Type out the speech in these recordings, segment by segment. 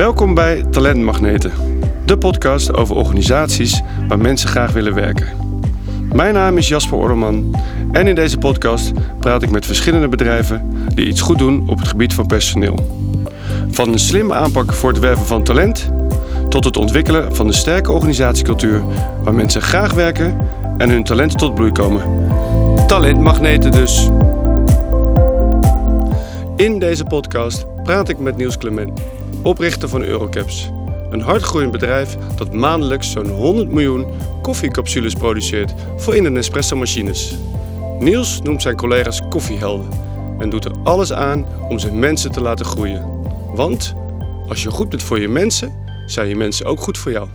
Welkom bij Talentmagneten, de podcast over organisaties waar mensen graag willen werken. Mijn naam is Jasper Orleman en in deze podcast praat ik met verschillende bedrijven die iets goed doen op het gebied van personeel. Van een slimme aanpak voor het werven van talent tot het ontwikkelen van een sterke organisatiecultuur waar mensen graag werken en hun talenten tot bloei komen. Talentmagneten dus. In deze podcast praat ik met Niels Clement, oprichter van Eurocaps. Een hardgroeiend bedrijf dat maandelijks zo'n 100 miljoen koffiecapsules produceert voor in- en espresso-machines. Niels noemt zijn collega's koffiehelden en doet er alles aan om zijn mensen te laten groeien. Want als je goed bent voor je mensen, zijn je mensen ook goed voor jou.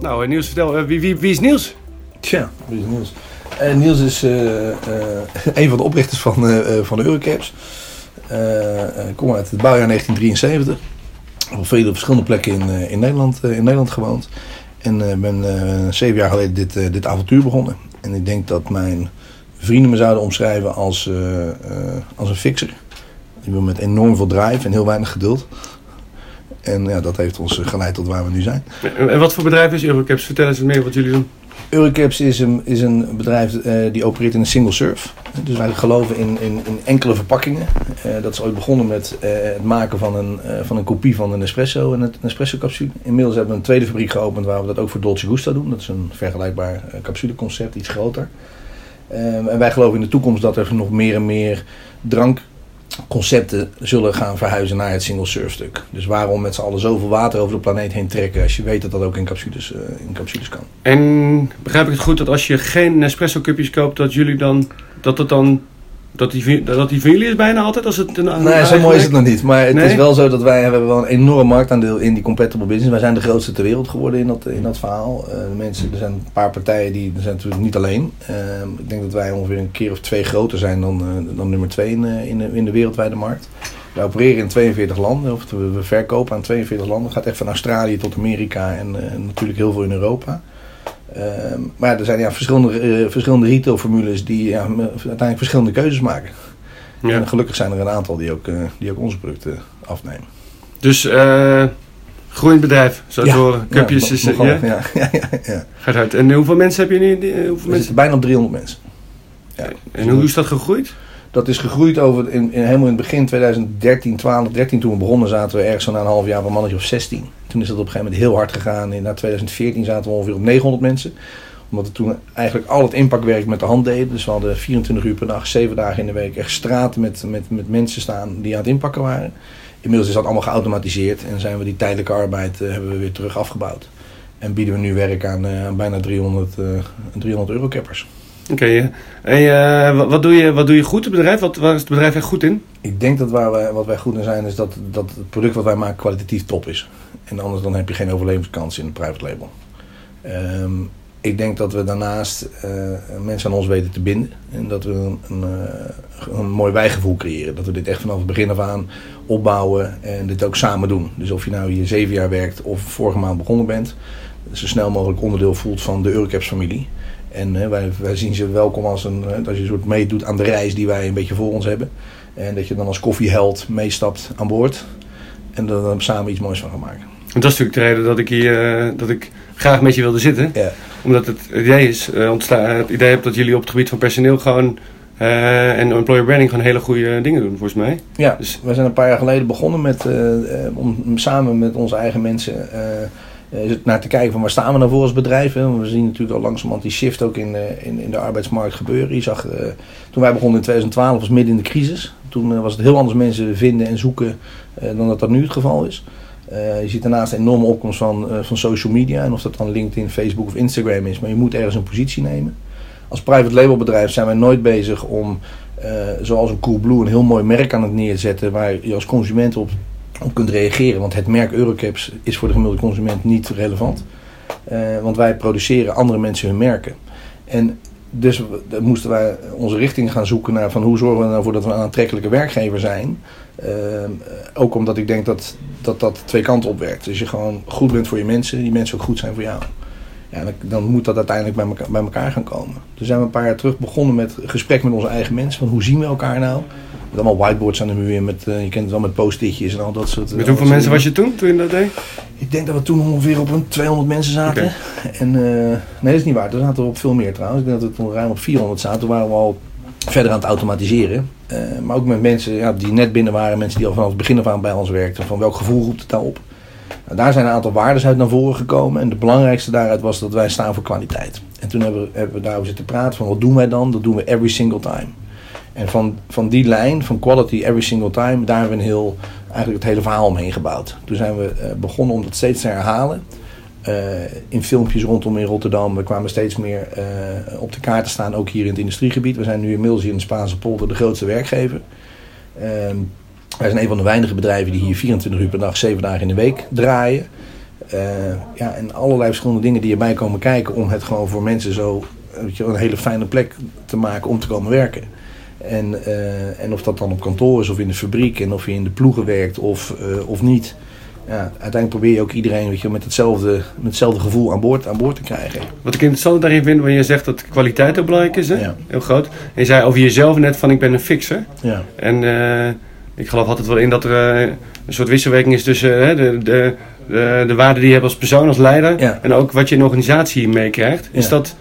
Nou, eh, Niels, vertel, eh, wie, wie, wie is Niels? Tja, wie is Niels? Eh, Niels is eh, eh, een van de oprichters van, van de Eurocaps. Eh, Ik kom uit het bouwjaar 1973. Op vele verschillende plekken in, eh, in, Nederland, eh, in Nederland gewoond. En eh, ben eh, zeven jaar geleden dit, eh, dit avontuur begonnen. En ik denk dat mijn vrienden me zouden omschrijven als, eh, eh, als een fixer. Ik ben met enorm veel drive en heel weinig geduld. En ja, dat heeft ons eh, geleid tot waar we nu zijn. En wat voor bedrijf is Eurocaps? Vertel eens meer wat jullie doen. Eurocaps is een, bedrijf eh, die opereert in een single serve. Dus wij geloven in, in, enkele verpakkingen. Eh, dat is ooit begonnen met eh, het maken van een, van een kopie van een espresso en een espresso capsule. Inmiddels hebben we een tweede fabriek geopend waar we dat ook voor Dolce Gusto doen. Dat is een vergelijkbaar capsuleconcept, iets groter. Ehm, en wij geloven in de toekomst dat er nog meer en meer drankconcepten zullen gaan verhuizen naar het single serve stuk. Dus waarom met z'n allen zoveel water over de planeet heen trekken als je weet dat dat ook in capsules, eh, in capsules kan. En begrijp ik het goed dat als je geen Nespresso cupjes koopt, dat jullie dan, dat het dan, dat die, dat die van jullie is bijna altijd als het een een Nee, zo mooi is het nog niet. Maar het Nee? is wel zo dat wij hebben wel een enorm marktaandeel in die compatible business. Wij zijn de grootste ter wereld geworden in dat, in dat verhaal. Eh, mensen, er zijn een paar partijen die er zijn natuurlijk niet alleen. Ehm, ik denk dat wij ongeveer een keer of twee groter zijn dan, eh, dan nummer twee in, eh, in, de, in de wereldwijde markt. Wij opereren in 42 landen, of we, verkopen aan 42 landen. Het gaat echt van Australië tot Amerika en natuurlijk heel veel in Europa. Ehm, maar er zijn ja, verschillende, eh, verschillende retailformules die ja, uiteindelijk verschillende keuzes maken. Ja. En gelukkig zijn er een aantal die ook, eh, die ook onze producten afnemen. Dus eh groeiend bedrijf, zo te Ja, horen. Cupjes ja, is, ja, ja, ja, ja, ja. gaat uit. En hoeveel mensen heb je nu? Hoeveel mensen? bijna op 300 mensen. Ja. En hoe is dat gegroeid? Dat is gegroeid over in, in, helemaal in het begin 2013, 12, 13 toen we begonnen zaten we ergens zo na een half jaar op een mannetje of 16. Toen is dat op een gegeven moment heel hard gegaan. In na 2014 zaten we ongeveer op 900 mensen. Omdat we toen eigenlijk al het inpakwerk met de hand deden. Dus we hadden 24 uur per dag, 7 dagen in de week echt straten met, met, met mensen staan die aan het inpakken waren. Inmiddels is dat allemaal geautomatiseerd en zijn we die tijdelijke arbeid eh, hebben we weer terug afgebouwd. En bieden we nu werk aan, eh, bijna 300, eh 300 eurocappers. Oké, ja. en eh, wat, doe je, wat doe je goed, het bedrijf? Wat, is het bedrijf echt goed in? Ik denk dat waar wij, wat wij goed in zijn, is dat, dat het product wat wij maken kwalitatief top is. En anders dan heb je geen overlevingskans in een private label. Ehm, ik denk dat we daarnaast eh, mensen aan ons weten te binden. En dat we een, een, eh, een mooi wijgevoel creëren. Dat we dit echt vanaf het begin af aan opbouwen en dit ook samen doen. Dus of je nou hier zeven jaar werkt of vorige maand begonnen bent. Zo snel mogelijk onderdeel voelt van de Eurocaps familie. En eh, wij, wij zien ze welkom als, een, eh, als je een soort meedoet aan de reis die wij een beetje voor ons hebben. En dat je dan als koffieheld meestapt aan boord. En er samen iets moois van gaan maken. En dat is natuurlijk de reden dat ik hier eh, dat ik graag met je wilde zitten. Ja. Omdat het idee is, eh, ontstaan, het idee heb dat jullie op het gebied van personeel gewoon eh, en employer branding gewoon hele goede dingen doen, volgens mij. Ja, Dus- we zijn een paar jaar geleden begonnen met, eh, eh, om samen met onze eigen mensen eh, eh, naar te kijken van waar staan we nou voor als bedrijf. We zien natuurlijk al langzamerhand die shift ook in, eh, in, in de arbeidsmarkt gebeuren. Je zag, eh, toen wij begonnen in 2012 was midden in de crisis. Toen eh, was het heel anders mensen vinden en zoeken eh, dan dat dat nu het geval is. Eh, je ziet daarnaast een enorme opkomst van, eh, van social media. En of dat dan LinkedIn, Facebook of Instagram is. Maar je moet ergens een positie nemen. Als private label bedrijf zijn wij nooit bezig om, eh, zoals een Coolblue, een heel mooi merk aan het neerzetten. Waar je als consument op, op kunt reageren. Want het merk Eurocaps is voor de gemiddelde consument niet relevant. Eh, want wij produceren andere mensen hun merken. En dus moesten wij onze richting gaan zoeken naar van hoe zorgen we er nou voor dat we een aantrekkelijke werkgever zijn. Eh, ook omdat ik denk dat, dat dat twee kanten op werkt. Dus je gewoon goed bent voor je mensen, die mensen ook goed zijn voor jou. Ja, dan, moet dat uiteindelijk bij elkaar, bij elkaar gaan komen. Toen zijn we een paar jaar terug begonnen met gesprek met onze eigen mensen. Van hoe zien we elkaar nou? Met allemaal whiteboards aan de muur. Met, je kent het wel met post-itjes en al dat soort Met hoeveel mensen was je toen, toen je dat deed? Ik denk dat we toen ongeveer op een 200 mensen zaten. En, nee, dat is niet waar. Toen zaten we op veel meer trouwens. Ik denk dat we toen ruim op 400 zaten. Toen waren we al verder aan het automatiseren. Uh, maar ook met mensen ja, die net binnen waren, mensen die al vanaf het begin af aan bij ons werkten. Van welk gevoel roept het daarop? Nou, daar zijn een aantal waarden uit naar voren gekomen. En de belangrijkste daaruit was dat wij staan voor kwaliteit. En toen hebben we, hebben we daarover zitten praten van wat doen wij dan? Dat doen we every single time. En van, van die lijn, van quality every single time, daar hebben we een heel, eigenlijk het hele verhaal omheen gebouwd. Toen zijn we uh, begonnen om dat steeds te herhalen. Uh, in filmpjes rondom in Rotterdam. We kwamen steeds meer uh, op de kaart te staan, ook hier in het industriegebied. We zijn nu inmiddels hier in de Spaanse polder de grootste werkgever. Uh, wij zijn een van de weinige bedrijven die hier 24 uur per dag, 7 dagen in de week draaien. ja, en allerlei verschillende dingen die erbij komen kijken om het gewoon voor mensen zo weet je, een hele fijne plek te maken om te komen werken. En, en of dat dan op kantoor is of in de fabriek en of je in de ploegen werkt of, of niet ja, uiteindelijk probeer je ook iedereen weet je, met, hetzelfde, met hetzelfde gevoel aan boord, aan boord te krijgen. Wat ik interessant daarin vind, wanneer je zegt dat kwaliteit ook belangrijk is, hè? Ja. heel groot. En je zei over jezelf net van ik ben een fixer. Ja. En uh, ik geloof altijd wel in dat er een soort wisselwerking is tussen de, de, de, de waarde die je hebt als persoon, als leider. Ja. En ook wat je in een organisatie meekrijgt. Is dat...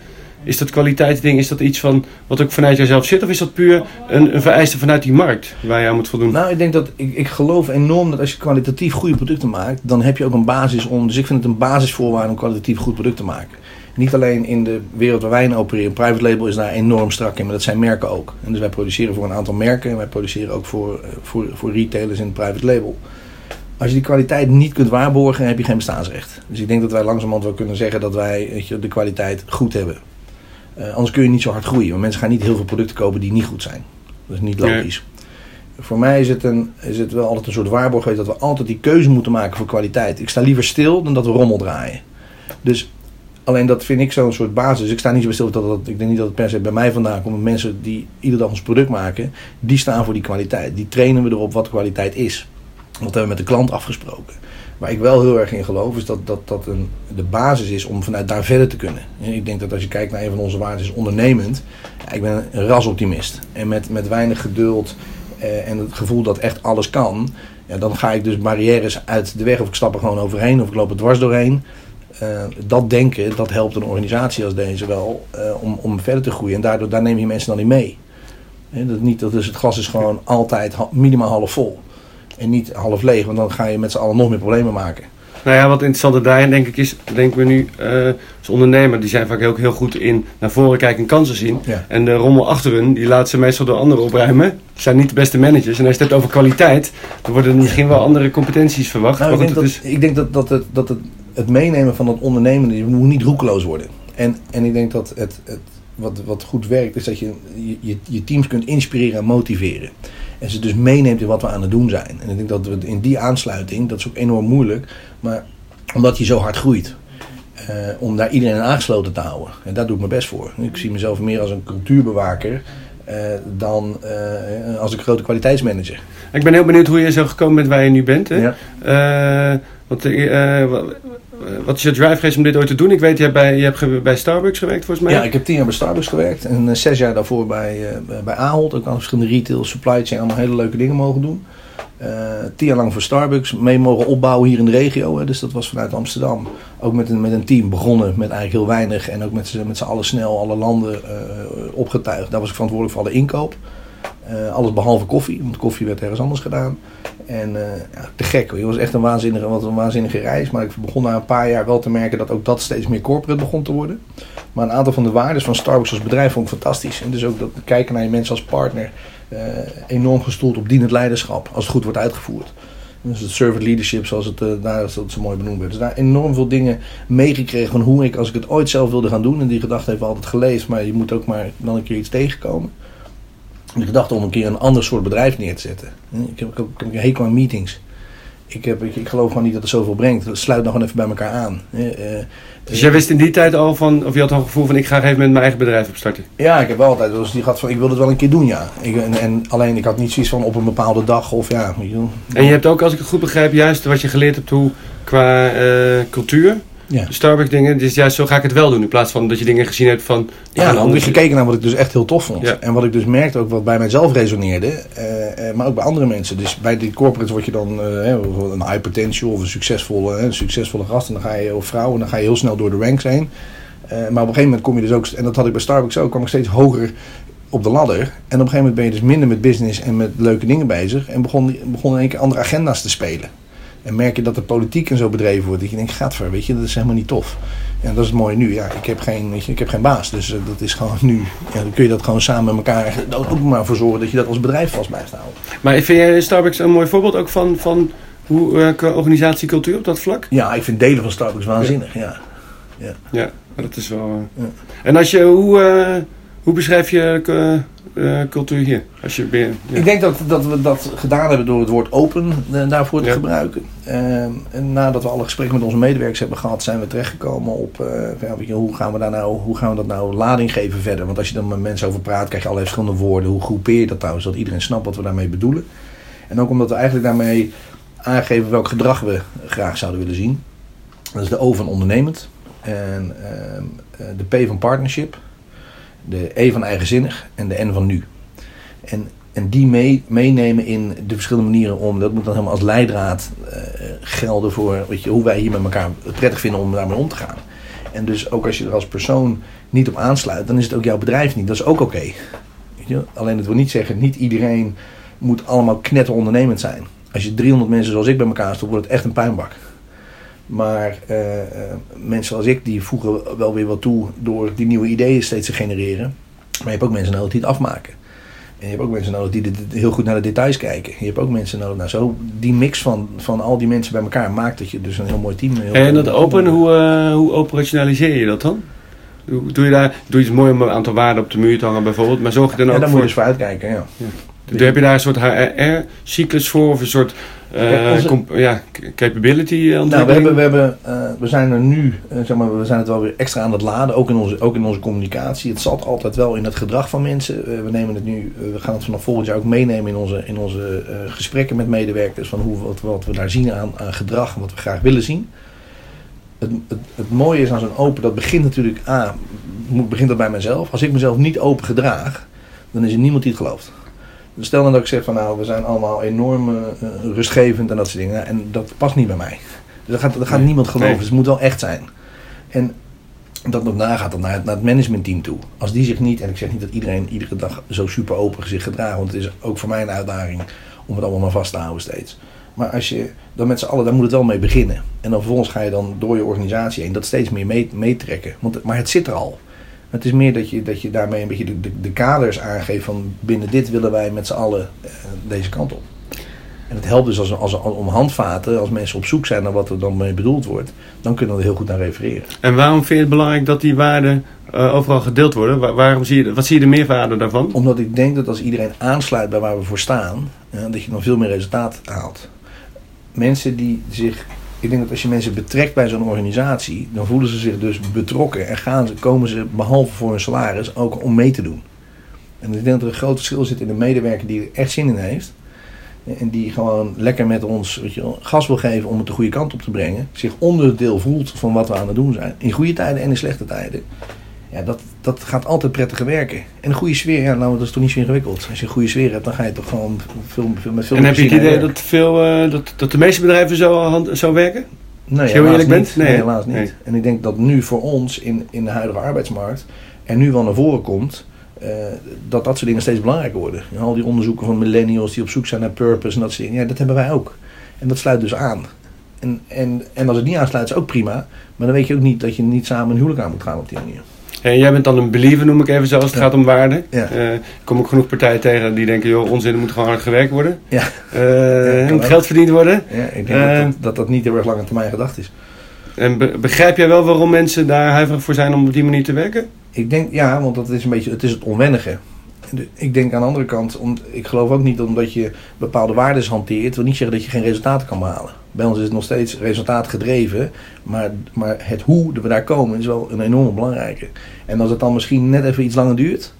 Is dat kwaliteitsding, is dat iets van wat ook vanuit jezelf zit? Of is dat puur een, een vereiste vanuit die markt waar je aan moet voldoen? Nou, ik denk dat ik, ik geloof enorm dat als je kwalitatief goede producten maakt, dan heb je ook een basis om. Dus ik vind het een basisvoorwaarde om kwalitatief goed product te maken. Niet alleen in de wereld waar wij in opereren. Private label is daar enorm strak in, maar dat zijn merken ook. En dus wij produceren voor een aantal merken en wij produceren ook voor, voor, voor retailers in private label. Als je die kwaliteit niet kunt waarborgen, heb je geen bestaansrecht. Dus ik denk dat wij langzamerhand wel kunnen zeggen dat wij je, de kwaliteit goed hebben. Uh, anders kun je niet zo hard groeien. Want mensen gaan niet heel veel producten kopen die niet goed zijn. Dat is niet logisch. Nee. Voor mij is het, een, is het wel altijd een soort waarborg geweest dat we altijd die keuze moeten maken voor kwaliteit. Ik sta liever stil dan dat we rommel draaien. Dus alleen dat vind ik zo'n soort basis. Ik sta niet zo stil dat, dat ik denk niet dat het per se bij mij vandaan komt. Mensen die iedere dag ons product maken, die staan voor die kwaliteit. Die trainen we erop wat kwaliteit is. Dat hebben we met de klant afgesproken. Waar ik wel heel erg in geloof is dat dat, dat een, de basis is om vanuit daar verder te kunnen. Ik denk dat als je kijkt naar een van onze waarden is ondernemend. Ik ben een rasoptimist. En met, met weinig geduld eh, en het gevoel dat echt alles kan. Ja, dan ga ik dus barrières uit de weg of ik stap er gewoon overheen of ik loop er dwars doorheen. Uh, dat denken, dat helpt een organisatie als deze wel uh, om, om verder te groeien. En daardoor daar neem je mensen dan in mee. Dat niet, dat is, het glas is gewoon altijd minimaal half vol. En niet half leeg, want dan ga je met z'n allen nog meer problemen maken. Nou ja, wat interessant daarin denk ik is, denken we nu uh, als ondernemer, die zijn vaak ook heel goed in naar voren kijken en kansen zien. Ja. En de rommel achter hun, die laten ze meestal door anderen opruimen. Zijn niet de beste managers. En als je het hebt over kwaliteit, dan worden er misschien wel andere competenties verwacht. Nou, ik, denk dat, is, ik denk dat, dat, het, dat het, het meenemen van dat ondernemen, die moet niet roekeloos worden. En, en ik denk dat het, het, wat, wat goed werkt, is dat je, je je teams kunt inspireren en motiveren. En ze dus meeneemt in wat we aan het doen zijn. En ik denk dat we in die aansluiting, dat is ook enorm moeilijk, maar omdat je zo hard groeit. Uh, om daar iedereen aangesloten te houden. En daar doe ik mijn best voor. Ik zie mezelf meer als een cultuurbewaker dan uh, als een grote kwaliteitsmanager. Ik ben heel benieuwd hoe je zo gekomen bent waar je nu bent. Hè? Ja. want, wat is je drive geweest om dit ooit te doen? Ik weet, je hebt bij, je hebt bij Starbucks gewerkt volgens mij. Ja, ik heb tien jaar bij Starbucks gewerkt. En zes jaar daarvoor bij, bij Ahold. Ook aan verschillende retail, supply chain. Allemaal hele leuke dingen mogen doen. Uh, tien jaar lang voor Starbucks mee mogen opbouwen hier in de regio. Hè. Dus dat was vanuit Amsterdam. Ook met een, met een team begonnen met eigenlijk heel weinig. En ook met z'n met allen snel alle landen opgetuigd. Daar was ik verantwoordelijk voor alle inkoop. Uh, alles behalve koffie, want koffie werd ergens anders gedaan. En ja, te gek hoor. Het was echt een waanzinnige, wat een waanzinnige reis. Maar ik begon na een paar jaar wel te merken dat ook dat steeds meer corporate begon te worden. Maar een aantal van de waarden van Starbucks als bedrijf vond ik fantastisch. En dus ook dat kijken naar je mensen als partner. Uh, enorm gestoeld op dienend leiderschap, als het goed wordt uitgevoerd. Dus het servant leadership, zoals het uh, daar zo mooi benoemd werd. Dus daar enorm veel dingen meegekregen van hoe ik, als ik het ooit zelf wilde gaan doen. En die gedachte heeft altijd geleefd, maar je moet ook maar dan een keer iets tegenkomen de gedachte om een keer een ander soort bedrijf neer te zetten. Ik heb, heb een aan meetings. Ik, heb, ik, ik, geloof gewoon niet dat het zoveel brengt. Sluit nog gewoon even bij elkaar aan. Uh, dus jij wist in die tijd al van, of je had al een gevoel van ik ga even met mijn eigen bedrijf opstarten? Ja, ik heb wel altijd dus die gehad van ik wil het wel een keer doen, ja. Ik, en, en, alleen ik had niet zoiets van op een bepaalde dag of ja. En je hebt ook, als ik het goed begrijp, juist wat je geleerd hebt hoe qua uh, cultuur de Starbucks dingen. Dus juist zo ga ik het wel doen. In plaats van dat je dingen gezien hebt van... Ja, dan heb ik gekeken naar wat ik dus echt heel tof vond. En wat ik dus merkte ook wat bij mijzelf resoneerde. Uh, maar ook bij andere mensen. Dus bij die corporates word je dan uh, een high potential of een succesvolle, een succesvolle gast. En dan ga je, of vrouw, en dan ga je heel snel door de ranks heen. maar op een gegeven moment kom je dus ook, en dat had ik bij Starbucks ook, kwam ik steeds hoger op de ladder. En op een gegeven moment ben je dus minder met business en met leuke dingen bezig. En begon, begon in één keer andere agenda's te spelen. En merk je dat de politiek en zo bedreven wordt. Dat je denkt, gaat ver, weet je, dat is helemaal niet tof. En dat is het mooie nu. Ja, ik heb geen, weet je, ik heb geen baas. Dus uh, dat is gewoon nu. Ja, dan kun je dat gewoon samen met elkaar ook maar voor zorgen dat je dat als bedrijf vast blijft houden. Maar vind jij Starbucks een mooi voorbeeld ook van, van hoe uh, organisatiecultuur op dat vlak? Ja, ik vind delen van Starbucks waanzinnig. Ja, ja. ja. ja dat is wel. Uh... Ja. En als je, hoe, hoe beschrijf je cultuur hier? Als je ben, Ik denk dat, dat we dat gedaan hebben door het woord open uh, daarvoor te gebruiken. Uh, en nadat we alle gesprekken met onze medewerkers hebben gehad, zijn we terechtgekomen op ja, hoe, gaan we daar nou, hoe gaan we dat nou lading geven verder. Want als je dan met mensen over praat, krijg je allerlei verschillende woorden. Hoe groepeer je dat nou, zodat iedereen snapt wat we daarmee bedoelen. En ook omdat we eigenlijk daarmee aangeven welk gedrag we graag zouden willen zien. Dat is de O van ondernemend. En ehm, de P van partnership de E van eigenzinnig en de N van nu. En, en die mee, meenemen in de verschillende manieren om, dat moet dan helemaal als leidraad uh, gelden voor weet je, hoe wij hier met elkaar prettig vinden om daarmee om te gaan. En dus ook als je er als persoon niet op aansluit, dan is het ook jouw bedrijf niet. Dat is ook oké. Alleen het wil niet zeggen, niet iedereen moet allemaal knetter ondernemend zijn. Als je 300 mensen zoals ik bij elkaar stopt, wordt het echt een puinbak. Maar uh, mensen zoals ik, die voegen wel weer wat toe door die nieuwe ideeën steeds te genereren. Maar je hebt ook mensen nodig die het afmaken. En je hebt ook mensen nodig die heel goed naar de details kijken. Je hebt ook mensen nodig. Nou, zo die mix van, van al die mensen bij elkaar maakt dat je dus een heel mooi team hebt. En dat open, hoe, uh, hoe operationaliseer je dat dan? Doe je daar doe je iets mooi om een aantal waarden op de muur te hangen bijvoorbeeld, maar zorg je dan ook ja, daar moet je dus voor uitkijken, ja. ja. Heb je daar een soort HR-cyclus voor of een soort uh, ja, capability nou, we, hebben, we, hebben, uh, we zijn er nu, zeg maar, we zijn het wel weer extra aan het laden, ook in onze, ook in onze communicatie. Het zat altijd wel in het gedrag van mensen. we nemen het nu, we gaan het vanaf volgend jaar ook meenemen in onze, in onze gesprekken met medewerkers, van hoe, wat, wat we daar zien aan, aan gedrag en wat we graag willen zien. Het, het, het, mooie is aan zo'n open, dat begint natuurlijk, A, begint dat bij mezelf. Als ik mezelf niet open gedraag, dan is er niemand die het gelooft. Stel dan dat ik zeg van nou, we zijn allemaal enorm uh, rustgevend en dat soort dingen. En dat past niet bij mij. Dus daar gaat, gaat niemand geloven. Dus het moet wel echt zijn. En dat nog na gaat dan naar het, naar het managementteam toe. Als die zich niet, en ik zeg niet dat iedereen iedere dag zo super open zich gedraagt. Want het is ook voor mij een uitdaging om het allemaal maar vast te houden steeds. Maar als je dan met z'n allen, daar moet het wel mee beginnen. En dan vervolgens ga je dan door je organisatie heen dat steeds meer meetrekken. Want, maar het zit er al. Het is meer dat je, dat je daarmee een beetje de, de, de kaders aangeeft van binnen dit willen wij met z'n allen uh, deze kant op. En het helpt dus als, als, om handvaten, als mensen op zoek zijn naar wat er dan mee bedoeld wordt, dan kunnen we er heel goed naar refereren. En waarom vind je het belangrijk dat die waarden uh, overal gedeeld worden? Waar, waarom zie je, wat zie je de meerwaarde daarvan? Omdat ik denk dat als iedereen aansluit bij waar we voor staan, uh, dat je dan veel meer resultaat haalt. Mensen die zich ik denk dat als je mensen betrekt bij zo'n organisatie, dan voelen ze zich dus betrokken en gaan ze, komen ze behalve voor hun salaris ook om mee te doen. En ik denk dat er een groot verschil zit in de medewerker die er echt zin in heeft. En die gewoon lekker met ons weet je, gas wil geven om het de goede kant op te brengen. Zich onderdeel voelt van wat we aan het doen zijn. In goede tijden en in slechte tijden. Ja, dat, dat gaat altijd prettiger werken. En een goede sfeer, ja, nou, dat is toch niet zo ingewikkeld. Als je een goede sfeer hebt, dan ga je toch gewoon veel, veel met veel En heb je het idee dat, veel, uh, dat, dat de meeste bedrijven zo, hand, zo werken? Nee, Als je heel eerlijk bent? Nee, nee helaas niet. Nee. En ik denk dat nu voor ons in, in de huidige arbeidsmarkt er nu wel naar voren komt uh, dat dat soort dingen steeds belangrijker worden. En al die onderzoeken van millennials die op zoek zijn naar purpose en dat soort dingen, ja, dat hebben wij ook. En dat sluit dus aan. En, en, en als het niet aansluit, is ook prima. Maar dan weet je ook niet dat je niet samen een huwelijk aan moet gaan op die manier. En jij bent dan een believer, noem ik even zo, als het gaat om waarde. Ja. Uh, ik kom ook genoeg partijen tegen die denken, joh, onzin, er moet gewoon hard gewerkt worden. Ja. Uh, moet geld verdiend worden. Ja, ik denk uh, dat, eh, dat, dat niet heel erg lange termijn gedacht is. En begrijp jij wel waarom mensen daar huiverig voor zijn om op die manier te werken? Ik denk, ja, want dat is een beetje, het is het onwennige. Ik denk aan de andere kant, om, ik geloof ook niet omdat je bepaalde waarden hanteert, wil niet zeggen dat je geen resultaten kan behalen. Bij ons is het nog steeds resultaat gedreven, maar, maar het hoe we daar komen is wel een enorm belangrijke. En als het dan misschien net even iets langer duurt,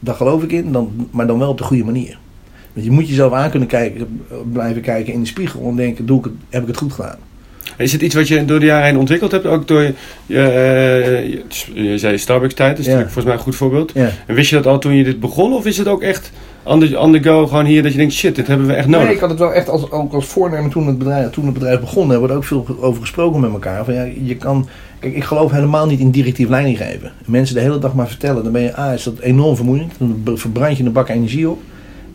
daar geloof ik in, dan, maar dan wel op de goede manier. Want je moet jezelf aan kunnen kijken, blijven kijken in de spiegel en denken, doe ik het, heb ik het goed gedaan? Is het iets wat je door de jaren heen ontwikkeld hebt? Ook door je, uh, je, je zei Starbucks tijd, dat is Ja. volgens mij een goed voorbeeld. En wist je dat al toen je dit begon? Of is het ook echt on the, on the go gewoon hier dat je denkt, shit, dit hebben we echt nodig? Nee, ik had het wel echt als, ook als voornemen toen het bedrijf, toen het bedrijf begon. Hebben we er ook veel over gesproken met elkaar. Van, ja, je kan, kijk, ik geloof helemaal niet in directief leiding geven. Mensen de hele dag maar vertellen. Dan ben je, ah, is dat enorm vermoeiend. Dan verbrand je een bak energie op.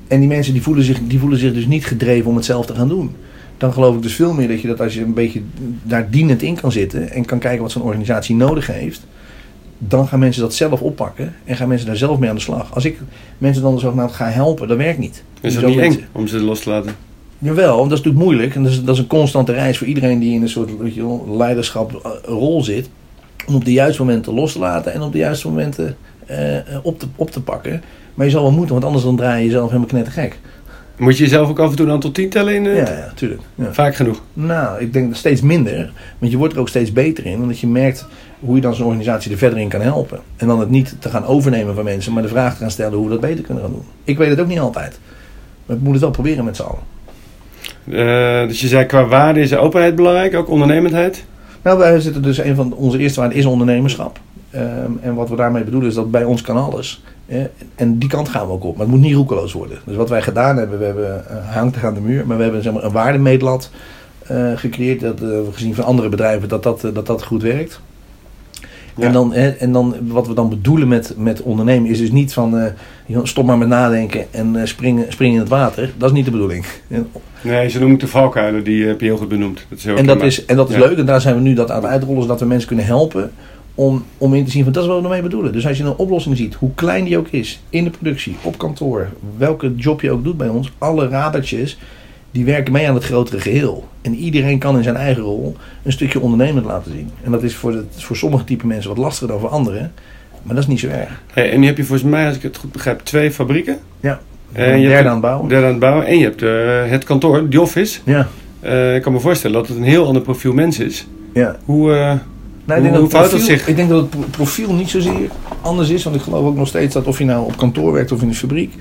En die mensen die voelen, zich, die voelen zich dus niet gedreven om het zelf te gaan doen. Dan geloof ik dus veel meer dat je dat als je een beetje daar dienend in kan zitten. En kan kijken wat zo'n organisatie nodig heeft. Dan gaan mensen dat zelf oppakken. En gaan mensen daar zelf mee aan de slag. Als ik mensen dan zogenaamd ga helpen, dat werkt niet. is dat niet mensen- eng om ze los te laten? Jawel, want dat is natuurlijk moeilijk. En dat is, dat is een constante reis voor iedereen die in een soort weet je wel, leiderschap eh, rol zit. Om op de juiste momenten los te laten en op de juiste momenten eh, eh, op, te, op te pakken. Maar je zal wel moeten, want anders dan draai je jezelf helemaal knettergek. Moet je jezelf ook af en toe dan tot tien tellen in? eh, Ja, ja, tuurlijk. Ja. Vaak genoeg. Nou, ik denk steeds minder. Want je wordt er ook steeds beter in. Omdat je merkt hoe je dan zo'n organisatie er verder in kan helpen. En dan het niet te gaan overnemen van mensen, maar de vraag te gaan stellen hoe we dat beter kunnen gaan doen. Ik weet het ook niet altijd. Maar we moeten het wel proberen met z'n allen. Eh, dus je zei qua waarde is openheid belangrijk, ook ondernemendheid. Nou, wij zitten dus een van onze eerste waarden is ondernemerschap. Ehm, en wat we daarmee bedoelen is dat bij ons kan alles. Eh, en die kant gaan we ook op. Maar het moet niet roekeloos worden. Dus wat wij gedaan hebben, we hebben uh, hangt aan de muur. Maar we hebben zeg maar, een waardemeetlat eh, gecreëerd. Dat uh, we gezien van andere bedrijven dat dat, dat, dat goed werkt. Ja. En, dan, hè, en dan wat we dan bedoelen met, met ondernemen is dus niet van uh, stop maar met nadenken en spring, spring in het water. Dat is niet de bedoeling. Nee, ze noemen de valkuilen, die heb je heel goed benoemd. Dat is heel en, dat is, en dat is ja. leuk en daar zijn we nu dat aan het uitrollen, zodat we mensen kunnen helpen om, om in te zien van dat is wat we ermee bedoelen. Dus als je een oplossing ziet, hoe klein die ook is, in de productie, op kantoor, welke job je ook doet bij ons, alle radertjes, die werken mee aan het grotere geheel. En iedereen kan in zijn eigen rol een stukje ondernemend laten zien. En dat is voor, het, voor sommige type mensen wat lastiger dan voor anderen. Maar dat is niet zo erg. Hey, en nu heb je volgens mij, als ik het goed begrijp, twee fabrieken. Ja. En je derde aan het bouwen. Derde aan het bouwen. En je hebt uh, het kantoor, de office. Ja. Uh, ik kan me voorstellen dat het een heel ander profiel mens is. Ja. Hoe, uh, nou, hoe zich? Ik denk dat het profiel niet zozeer anders is. Want ik geloof ook nog steeds dat of je nou op kantoor werkt of in de fabriek.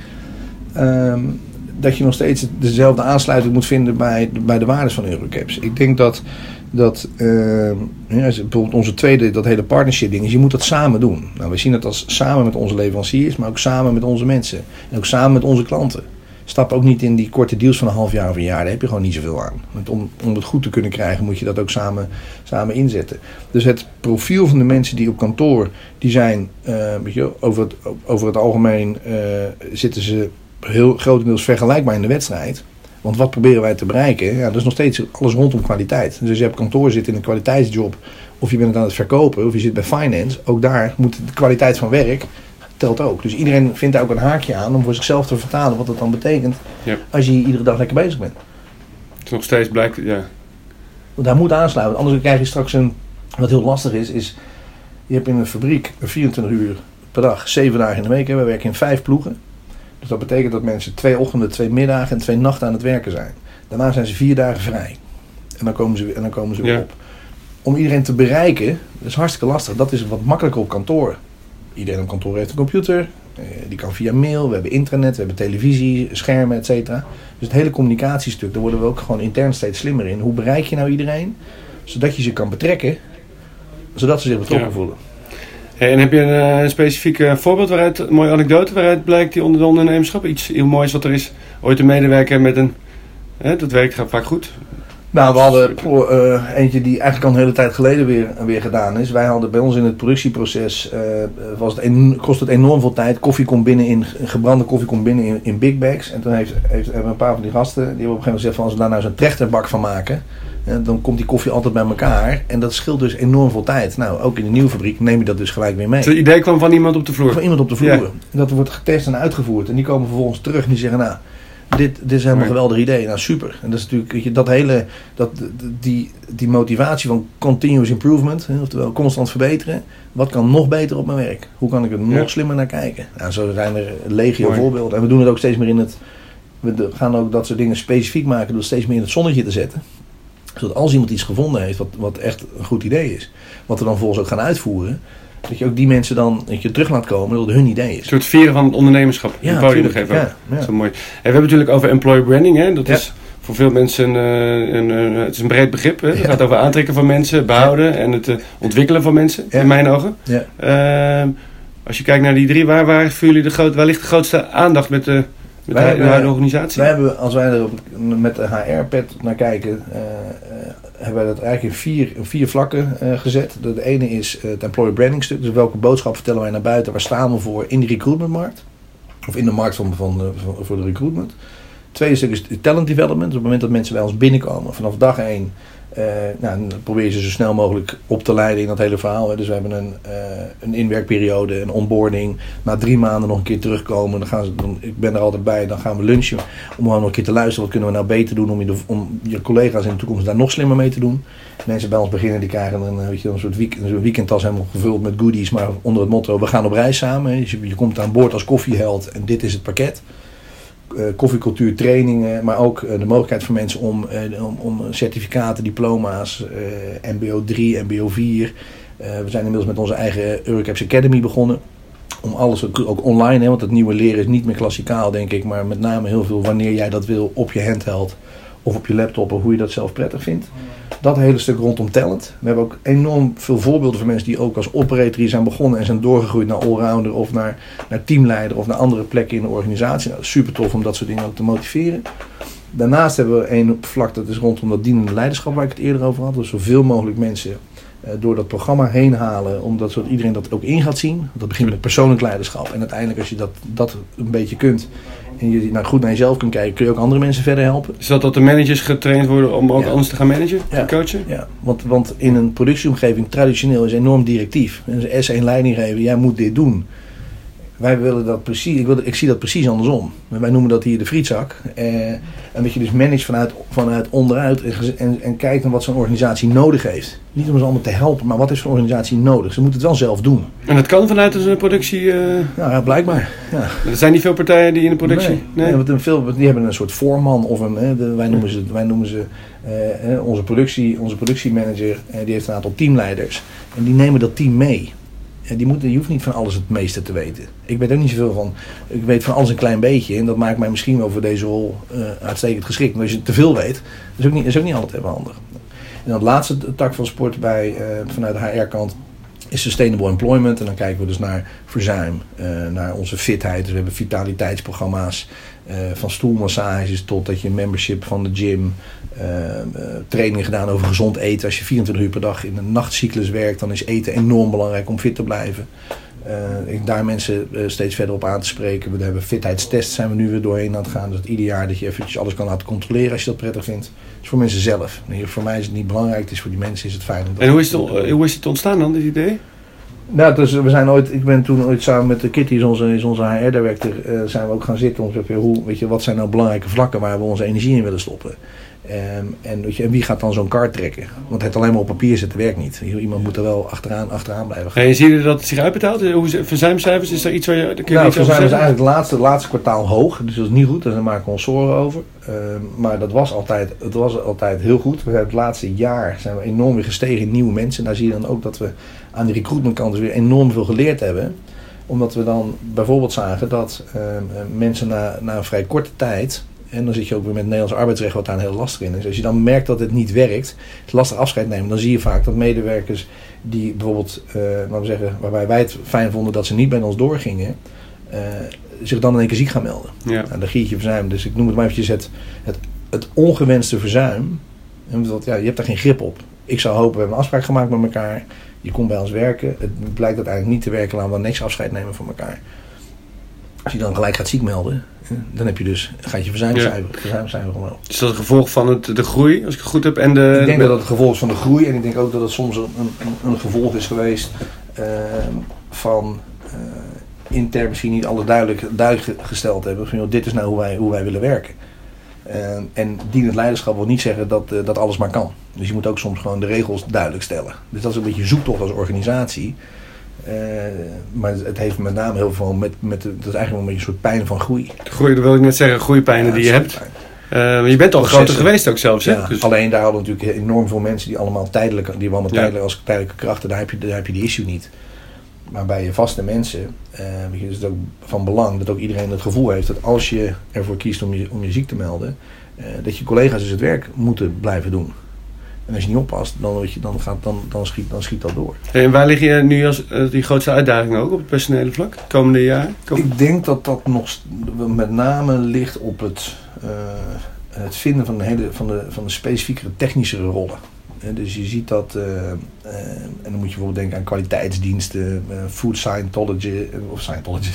Um, dat je nog steeds dezelfde aansluiting moet vinden bij, bij de waardes van Eurocaps. Ik denk dat, dat uh, ja, bijvoorbeeld onze tweede, dat hele partnership ding is, je moet dat samen doen. Nou, we zien dat als samen met onze leveranciers, maar ook samen met onze mensen. En ook samen met onze klanten. Stap ook niet in die korte deals van een half jaar of een jaar, daar heb je gewoon niet zoveel aan. Want om, om het goed te kunnen krijgen moet je dat ook samen, samen inzetten. Dus het profiel van de mensen die op kantoor, die zijn, je, over, het, over het algemeen uh, zitten ze heel grotendeels vergelijkbaar in de wedstrijd. Want wat proberen wij te bereiken? Ja, dat is nog steeds alles rondom kwaliteit. Dus als je op kantoor zit in een kwaliteitsjob, of je bent het aan het verkopen, of je zit bij finance, ook daar moet de kwaliteit van werk ook. Dus iedereen vindt daar ook een haakje aan om voor zichzelf te vertalen wat dat dan betekent ja. als je iedere dag lekker bezig bent. Het is nog steeds blijkt, ja. Want daar moet aansluiten, anders krijg je straks een. Wat heel lastig is, is je hebt in een fabriek 24 uur per dag, 7 dagen in de week. Hè. We werken in vijf ploegen. Dus dat betekent dat mensen twee ochtenden, twee middagen en twee nachten aan het werken zijn. Daarna zijn ze vier dagen vrij. En dan komen ze, en dan komen ze weer Ja. op. Om iedereen te bereiken, dat is hartstikke lastig. Dat is wat makkelijker op kantoor. Iedereen op kantoor heeft een computer. eh, Die kan via mail, we hebben intranet, we hebben televisie, schermen, et cetera. Dus het hele communicatiestuk, daar worden we ook gewoon intern steeds slimmer in. Hoe bereik je nou iedereen? Zodat je ze kan betrekken, zodat ze zich betrokken Ja. voelen. Hey, en heb je een, uh, specifiek uh, voorbeeld waaruit, een mooie anekdote waaruit blijkt die onder de ondernemerschap? Iets heel moois wat er is. Ooit een medewerker met een, hè, dat werkt gaat vaak goed. Nou, we hadden uh, eentje die eigenlijk al een hele tijd geleden weer, weer gedaan is. Wij hadden bij ons in het productieproces, uh, was het en, kost het enorm veel tijd. Koffie komt binnen in, gebrande koffie komt binnen in, in big bags. En toen heeft, heeft, hebben een paar van die gasten, die hebben op een gegeven moment gezegd van als we daar nou zo'n trechterbak van maken. dan komt die koffie altijd bij elkaar. En dat scheelt dus enorm veel tijd. Nou, ook in de nieuwe fabriek neem je dat dus gelijk weer mee. Dus het idee kwam van iemand op de vloer? Van iemand op de vloer. Ja. En dat wordt getest en uitgevoerd. En die komen vervolgens terug en die zeggen, nou, dit, dit is helemaal een geweldig idee. Nou, super. En dat is natuurlijk, weet je, dat hele, dat, die, die motivatie van continuous improvement, hè, oftewel constant verbeteren. Wat kan nog beter op mijn werk? Hoe kan ik er nog Ja. slimmer naar kijken? Nou, zo zijn er legio Mooi. voorbeelden. En we doen het ook steeds meer in het, we gaan ook dat soort dingen specifiek maken door steeds meer in het zonnetje te zetten. Zodat als iemand iets gevonden heeft wat, wat echt een goed idee is, wat we dan volgens ook gaan uitvoeren, dat je ook die mensen dan dat je terug laat komen dat het hun idee Een is. soort vieren van het ondernemerschap. Ja, een podium geven. Ja, ja. Zo mooi. En we hebben natuurlijk over employer branding. Hè? Dat Ja. is voor veel mensen een, een, een, het is een breed begrip. Hè? Het gaat over aantrekken van mensen, behouden en het ontwikkelen van mensen, in mijn ogen. Ehm, als je kijkt naar die drie, waar, waar, voor jullie de groot, waar ligt de grootste aandacht met de, met Wij de, hebben- organisatie? Wij hebben, als wij er met de HR-pet naar kijken, eh, eh, hebben wij dat eigenlijk in vier, vier vlakken eh, gezet. De, ene is eh, het employer branding stuk. Dus welke boodschap vertellen wij naar buiten? Waar staan we voor in de recruitmentmarkt? Of in de markt van, van, van- voor de recruitment. Het tweede stuk is talent development. Op het moment dat mensen bij ons binnenkomen, vanaf dag één, eh, nou, dan probeer je ze zo snel mogelijk op te leiden in dat hele verhaal. hè. Dus we hebben een, eh, een inwerkperiode, een onboarding. Na drie maanden nog een keer terugkomen. Dan gaan dan, ik ben er altijd bij. Dan gaan we lunchen om gewoon nog een keer te luisteren. Wat kunnen we nou beter doen om je, om je collega's in de toekomst daar nog slimmer mee te doen. Mensen bij ons beginnen, die krijgen een, eh, weet je, een soort week, een weekendtas helemaal gevuld met goodies. Maar onder het motto, we gaan op reis samen. je, je komt aan boord als koffieheld en dit is het pakket. Eh, koffiecultuur, trainingen, maar ook eh, de mogelijkheid voor mensen om, eh, om, om certificaten, diploma's, MBO 3, MBO 4. Eh, we zijn inmiddels met onze eigen Eurocaps Academy begonnen. Om alles ook, ook online, hè, want het nieuwe leren is niet meer klassikaal, denk ik. Maar met name heel veel wanneer jij dat wil op je handheld of op je laptop, of hoe je dat zelf prettig vindt. Dat hele stuk rondom talent. We hebben ook enorm veel voorbeelden van mensen die ook als operator hier zijn begonnen en zijn doorgegroeid naar allrounder of naar, naar teamleider of naar andere plekken in de organisatie. Nou, super tof om dat soort dingen ook te motiveren. Daarnaast hebben we één vlak, dat is rondom dat dienende leiderschap waar ik het eerder over had. Dus zoveel mogelijk mensen eh, door dat programma heen halen, omdat zodat iedereen dat ook in gaat zien. Dat begint met persoonlijk leiderschap. En uiteindelijk als je dat, dat een beetje kunt en je nou, goed naar jezelf kunt kijken, kun je ook andere mensen verder helpen. Is dat dat de managers getraind worden om ook Ja. anders te gaan managen, Ja. te coachen? Ja, want, want in een productieomgeving traditioneel is enorm directief. En is één leiding geven, jij moet dit doen. Wij willen dat precies, ik, wil, ik zie dat precies andersom. Wij noemen dat hier de frietzak. Eh, en dat je dus managt vanuit, vanuit onderuit en, en, kijkt naar wat zo'n organisatie nodig heeft. Niet om ze allemaal te helpen, maar wat is zo'n organisatie nodig? Ze moeten het wel zelf doen. En dat kan vanuit een productie. eh, Nou ja, blijkbaar. Ja. er zijn niet veel partijen die in de productie. Nee, nee, want een veel, die hebben een soort voorman of een, hè, de- wij noemen ze, wij noemen ze eh, onze, productie, onze productiemanager, eh, die heeft een aantal teamleiders. En die nemen dat team mee. Die je hoeft niet van alles het meeste te weten. Ik weet ook niet zoveel van, ik weet van alles een klein beetje. En dat maakt mij misschien wel voor deze rol eh, uitstekend geschikt. Maar als je te veel weet, is ook niet, is ook niet altijd even handig. En dat laatste tak van sport bij, eh, vanuit de HR-kant is sustainable employment. En dan kijken we dus naar verzuim, eh, naar onze fitheid. Dus we hebben vitaliteitsprogramma's. van stoelmassages tot dat je membership van de gym. Eh, trainingen gedaan over gezond eten. Als je 24 uur per dag in een nachtcyclus werkt, dan is eten enorm belangrijk om fit te blijven. Eh, ik, daar mensen eh, steeds verder op aan te spreken. We hebben fitheidstests zijn we nu weer doorheen aan het gaan. Dus dat ieder jaar dat je eventjes alles kan laten controleren als je dat prettig vindt. Dat is voor mensen zelf. Nee, voor mij is het niet belangrijk. Het is voor die mensen is het fijn. En hoe is, het, hoe is het ontstaan dan, dit idee? Nou, dus we zijn ooit, ik ben toen ooit samen met de Kitty, is onze, is onze HR-director, zijn we ook gaan zitten om te hoe, weet je, wat zijn nou belangrijke vlakken waar we onze energie in willen stoppen. Ehm, en, weet je, en wie gaat dan zo'n kaart trekken? Want het alleen maar op papier zetten werkt niet. Iemand moet er wel achteraan, achteraan blijven gaan. En zie je dat het zich uitbetaalt? Hoe is verzuimcijfers, is er iets waar je... daar kun je Nou, dus zeggen? eigenlijk het laatste, laatste kwartaal hoog. Dus dat is niet goed, daar maken we ons zorgen over. Ehm, maar dat was, altijd, het was altijd heel goed. We hebben het laatste jaar zijn we enorm weer gestegen in nieuwe mensen. Daar zie je dan ook dat we aan de recruitmentkant dus weer enorm veel geleerd hebben. Omdat we dan bijvoorbeeld zagen dat ehm, eh, mensen na, na een vrij korte tijd... En dan zit je ook weer met het Nederlands arbeidsrecht wat daar een heel lastig in is. Als je dan merkt dat het niet werkt, het lastig afscheid nemen, dan zie je vaak dat medewerkers die bijvoorbeeld, laten we zeggen, waarbij wij het fijn vonden dat ze niet bij ons doorgingen, eh, zich dan in één keer ziek gaan melden. Ja. Nou, dan gietje verzuim. Dus ik noem het maar eventjes het, het, het ongewenste verzuim. En dat, ja, je hebt daar geen grip op. Ik zou hopen, we hebben een afspraak gemaakt met elkaar. Je komt bij ons werken. Het blijkt uiteindelijk niet te werken. Laten we niks afscheid nemen van elkaar. Als je dan gelijk gaat ziek melden, dan heb je dus, gaat je verzuimcijfer, omhoog. Is dat een gevolg van het, de groei, als ik het goed heb? En de, Ik denk dat het een gevolg is van de groei. En ik denk ook dat het soms een, een, een gevolg is geweest ehm, van eh, intern misschien niet alles duidelijk, duidelijk gesteld hebben. Van, joh, dit is nou hoe wij, hoe wij willen werken. En, en dienend leiderschap wil niet zeggen dat, eh, dat alles maar kan. Dus je moet ook soms gewoon de regels duidelijk stellen. Dus dat is een beetje zoektocht als organisatie. Eh, maar het heeft met name heel veel met, met dat is eigenlijk wel een beetje een soort pijn van groei. groei, dat wil ik net zeggen, groeipijnen die je hebt. Eh, je bent al groter geweest ook zelfs, hè? Ja, Dus, Alleen daar hadden natuurlijk enorm veel mensen die allemaal tijdelijk, die waren allemaal Ja. tijdelijk als tijdelijke krachten. Daar heb je, daar heb je die issue niet. Maar bij je vaste mensen uh, is het ook van belang dat ook iedereen het gevoel heeft dat als je ervoor kiest om je, om je ziek te melden, dat je collega's dus het werk moeten blijven doen. En als je niet oppast, dan, je, dan, gaat, dan, dan, schiet, dan schiet dat door. En waar lig je nu als uh, die grootste uitdaging ook op het personele vlak, komende? Kom... Ik denk dat dat nog met name ligt op het, het vinden van de, hele, van, de, van de specifiekere technische rollen. Dus je ziet dat, uh, uh, en dan moet je bijvoorbeeld denken aan kwaliteitsdiensten, food scientology, of scientology,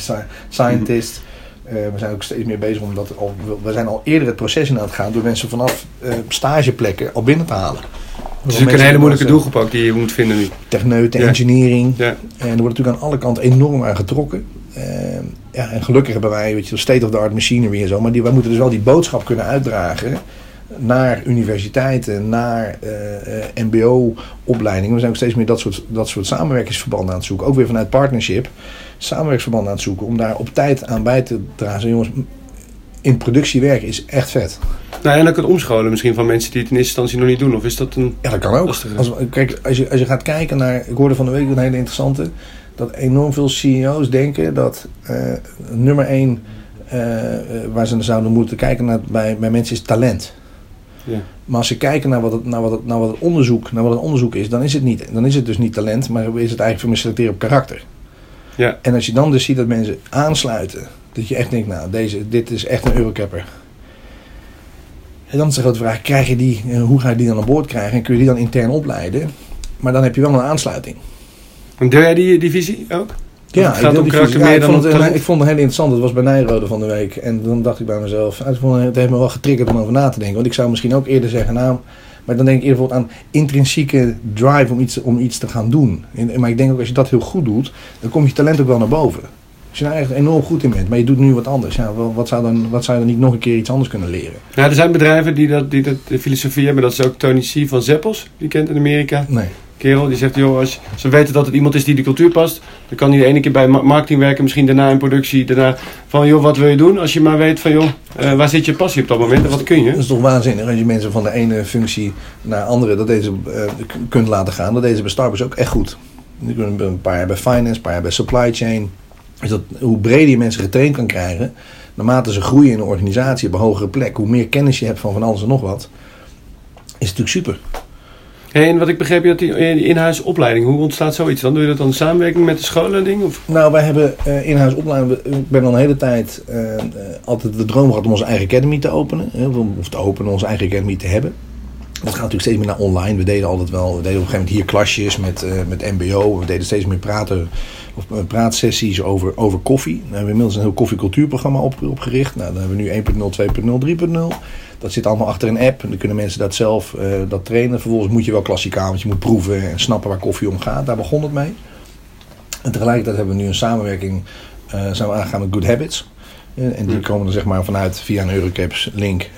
scientist. We zijn ook steeds meer bezig om dat al, we zijn al eerder het proces in aan het gaan door mensen vanaf stageplekken al binnen te halen. Het is een hele moeilijke doelgroep ook die je moet vinden nu. Techneuten, engineering. Ja. En er wordt natuurlijk aan alle kanten enorm aan getrokken. ja, en gelukkig hebben wij weet je, state-of-the-art machinery en zo. Maar die, wij moeten dus wel die boodschap kunnen uitdragen naar universiteiten, naar uh, MBO-opleidingen. We zijn ook steeds meer dat soort, dat soort samenwerkingsverbanden aan het zoeken. Ook weer vanuit partnership. Samenwerkingsverbanden aan het zoeken om daar op tijd aan bij te dragen. Jongens, in productie werken is echt vet. Nou, en ook het omscholen misschien van mensen die het in eerste instantie nog niet doen. Of is dat een. Ja, dat kan ook. Als, kijk, als je, als je gaat kijken naar. Ik hoorde van de week een hele interessante. Dat enorm veel CEO's denken dat uh, nummer één. waar ze naar zouden moeten kijken naar, bij, bij mensen is talent. Ja. Maar als ze kijken naar wat, het, naar, wat het, naar wat het onderzoek, naar wat het onderzoek is, dan is het, niet, dan is het dus niet talent, maar is het eigenlijk voor selecteren op karakter. Ja. En als je dan dus ziet dat mensen aansluiten, dat je echt denkt, nou, deze, dit is echt een eurocapper. En dan is de grote vraag, krijg je die, eh, hoe ga je die dan aan boord krijgen en kun je die dan intern opleiden? Maar dan heb je wel een aansluiting. En deel jij die, die visie ook? Ja, ik, om meer ik, vond het, ik vond het heel interessant. Het was bij Nijrode van de week. En dan dacht ik bij mezelf, het heeft me wel getriggerd om over na te denken. Want ik zou misschien ook eerder zeggen, nou, maar dan denk ik eerder bijvoorbeeld aan intrinsieke drive om iets, om iets te gaan doen. Maar ik denk ook als je dat heel goed doet, dan komt je talent ook wel naar boven. Als je nou echt enorm goed in bent, maar je doet nu wat anders. Ja, wat, zou dan, wat zou je dan niet nog een keer iets anders kunnen leren? Ja, er zijn bedrijven die dat, die dat de filosofie hebben. Dat is ook Tony C. van Zeppels, die kent in Amerika. Nee kerel. Die zegt, joh, als ze weten dat het iemand is die de cultuur past, dan kan hij de ene keer bij marketing werken, misschien daarna in productie, daarna van, joh, wat wil je doen? Als je maar weet van, joh, uh, waar zit je passie op dat moment en wat kun je? Dat is toch waanzinnig als je mensen van de ene functie naar andere dat deze uh, kunt laten gaan. Dat deze bij Starbucks ook echt goed. Je kunt een paar jaar bij finance, een paar jaar bij supply chain. Dus dat, hoe breder je mensen getraind kan krijgen, naarmate ze groeien in een organisatie op een hogere plek, hoe meer kennis je hebt van van alles en nog wat, is natuurlijk super en wat ik begreep, je dat die, eh, die in-huis opleiding, hoe ontstaat zoiets? Dan doe je dat dan in samenwerking met de scholen en ding? Of? Nou, wij hebben uh, in-huis opleiding. Ik ben al een hele tijd uh, altijd de droom gehad om onze eigen academy te openen. Of te openen, onze eigen academy te hebben. Dat gaat natuurlijk steeds meer naar online. We deden altijd wel, we deden op een gegeven moment hier klasjes met, uh, met MBO. We deden steeds meer praten, of praatsessies over, over koffie. We hebben inmiddels een heel koffiecultuurprogramma op, opgericht. Nou, dan hebben we nu 1.0, 2.0, 3.0. Dat zit allemaal achter een app. En dan kunnen mensen dat zelf uh, dat trainen. Vervolgens moet je wel klassikaal, want je moet proeven en snappen waar koffie om gaat. Daar begon het mee. En tegelijkertijd hebben we nu een samenwerking uh, zijn met Good Habits. En die komen dan zeg maar vanuit via een Eurocaps link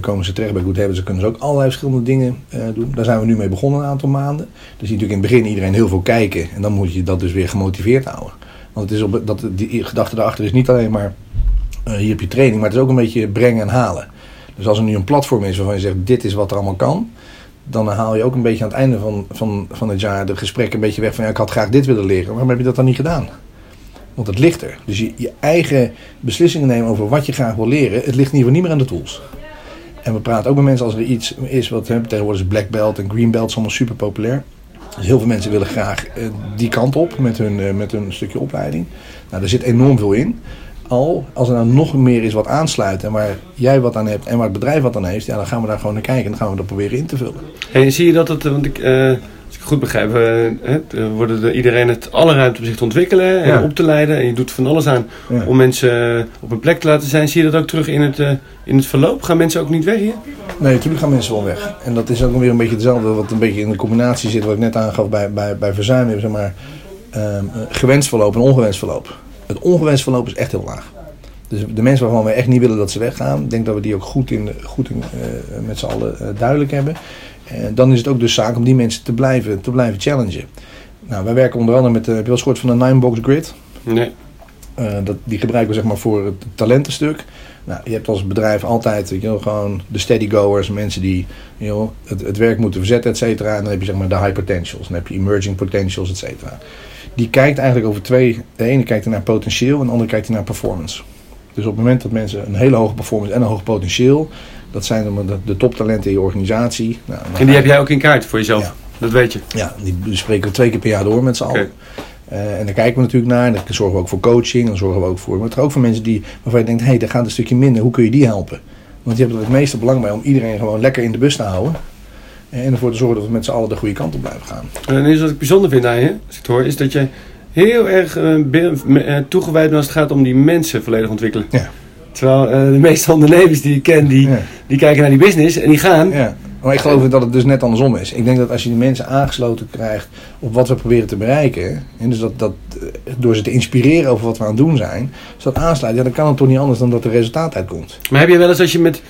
komen ze terecht bij Good Habits. Dan kunnen ze ook allerlei verschillende dingen doen. Daar zijn we nu mee begonnen een aantal maanden. Dus natuurlijk in het begin iedereen heel veel kijken. En dan moet je dat dus weer gemotiveerd houden. Want het is op, dat, die gedachte daarachter is niet alleen maar hier heb je training, maar het is ook een beetje brengen en halen. Dus als er nu een platform is waarvan je zegt: dit is wat er allemaal kan. Dan haal je ook een beetje aan het einde van, van, van het jaar de gesprek een beetje weg van ja, ik had graag dit willen leren. Waarom heb je dat dan niet gedaan? Want het ligt er. Dus je, je eigen beslissingen nemen over wat je graag wil leren, het ligt in ieder geval niet meer aan de tools. En we praten ook met mensen als er iets is wat hè, tegenwoordig is black belt en green belt is allemaal super populair. Dus heel veel mensen willen graag uh, die kant op met hun, uh, met hun stukje opleiding. Nou, daar zit enorm veel in al, als er nou nog meer is wat aansluit en waar jij wat aan hebt en waar het bedrijf wat aan heeft, ja, dan gaan we daar gewoon naar kijken en dan gaan we dat proberen in te vullen. En zie je dat het, want ik, als ik goed begrijp, uh, worden er iedereen het alle ruimte om zich te ontwikkelen en op te leiden en je doet van alles aan om mensen op een plek te laten zijn. Zie je dat ook terug in het, in het verloop? Gaan mensen ook niet weg hier? Nee, natuurlijk gaan mensen wel weg. En dat is ook weer een beetje hetzelfde wat een beetje in de combinatie zit, wat ik net aangaf bij, bij, bij verzuim, zeg maar, ehm, gewenst verloop en ongewenst verloop. Het ongewenst verloop is echt heel laag. Dus de mensen waarvan we echt niet willen dat ze weggaan, ik denk dat we die ook goed, in, goed in, uh, met z'n allen uh, duidelijk hebben. En dan is het ook dus zaak om die mensen te blijven, te blijven challengen. Nou, wij werken onder andere met, uh, heb je wel eens gehoord van de Nine-Box Grid? Nee. Eh, dat, die gebruiken we zeg maar voor het talentenstuk. Nou, je hebt als bedrijf altijd je, wel, gewoon de steady goers, mensen die je wel, het, het werk moeten verzetten, et cetera. En dan heb je zeg maar de high potentials, dan heb je emerging potentials, et cetera. Die kijkt eigenlijk over twee. De ene kijkt naar potentieel en de andere kijkt naar performance. Dus op het moment dat mensen een hele hoge performance en een hoog potentieel, dat zijn dan de, de toptalenten in je organisatie. Nou, En die heb jij ook in kaart voor jezelf? Ja. Dat weet je. Ja, die spreken we twee keer per jaar door met z'n allen. Oké. Eh, en daar kijken we natuurlijk naar. En dan zorgen we ook voor coaching. Dan zorgen we ook voor. Maar ook voor mensen die, waarvan je denkt: hé, hey, daar gaat een stukje minder. Hoe kun je die helpen? Want die hebben er het meeste belang bij om iedereen gewoon lekker in de bus te houden. En ervoor te zorgen dat we met z'n allen de goede kant op blijven gaan. En iets wat ik bijzonder vind aan je, als ik het hoor, is dat je heel erg eh, eh, toegewijd bent als het gaat om die mensen volledig ontwikkelen. Ja. Terwijl eh, de meeste ondernemers die ik ken, die, Ja. die kijken naar die business en die gaan. Ja. Maar ik geloof dat het dus net andersom is. Ik denk dat als je die mensen aangesloten krijgt op wat we proberen te bereiken. En dus dat, dat, eh, door ze te inspireren over wat we aan het doen zijn. Als dat aansluit, ja, dan kan het toch niet anders dan dat er resultaat uitkomt. Maar heb je wel eens als je met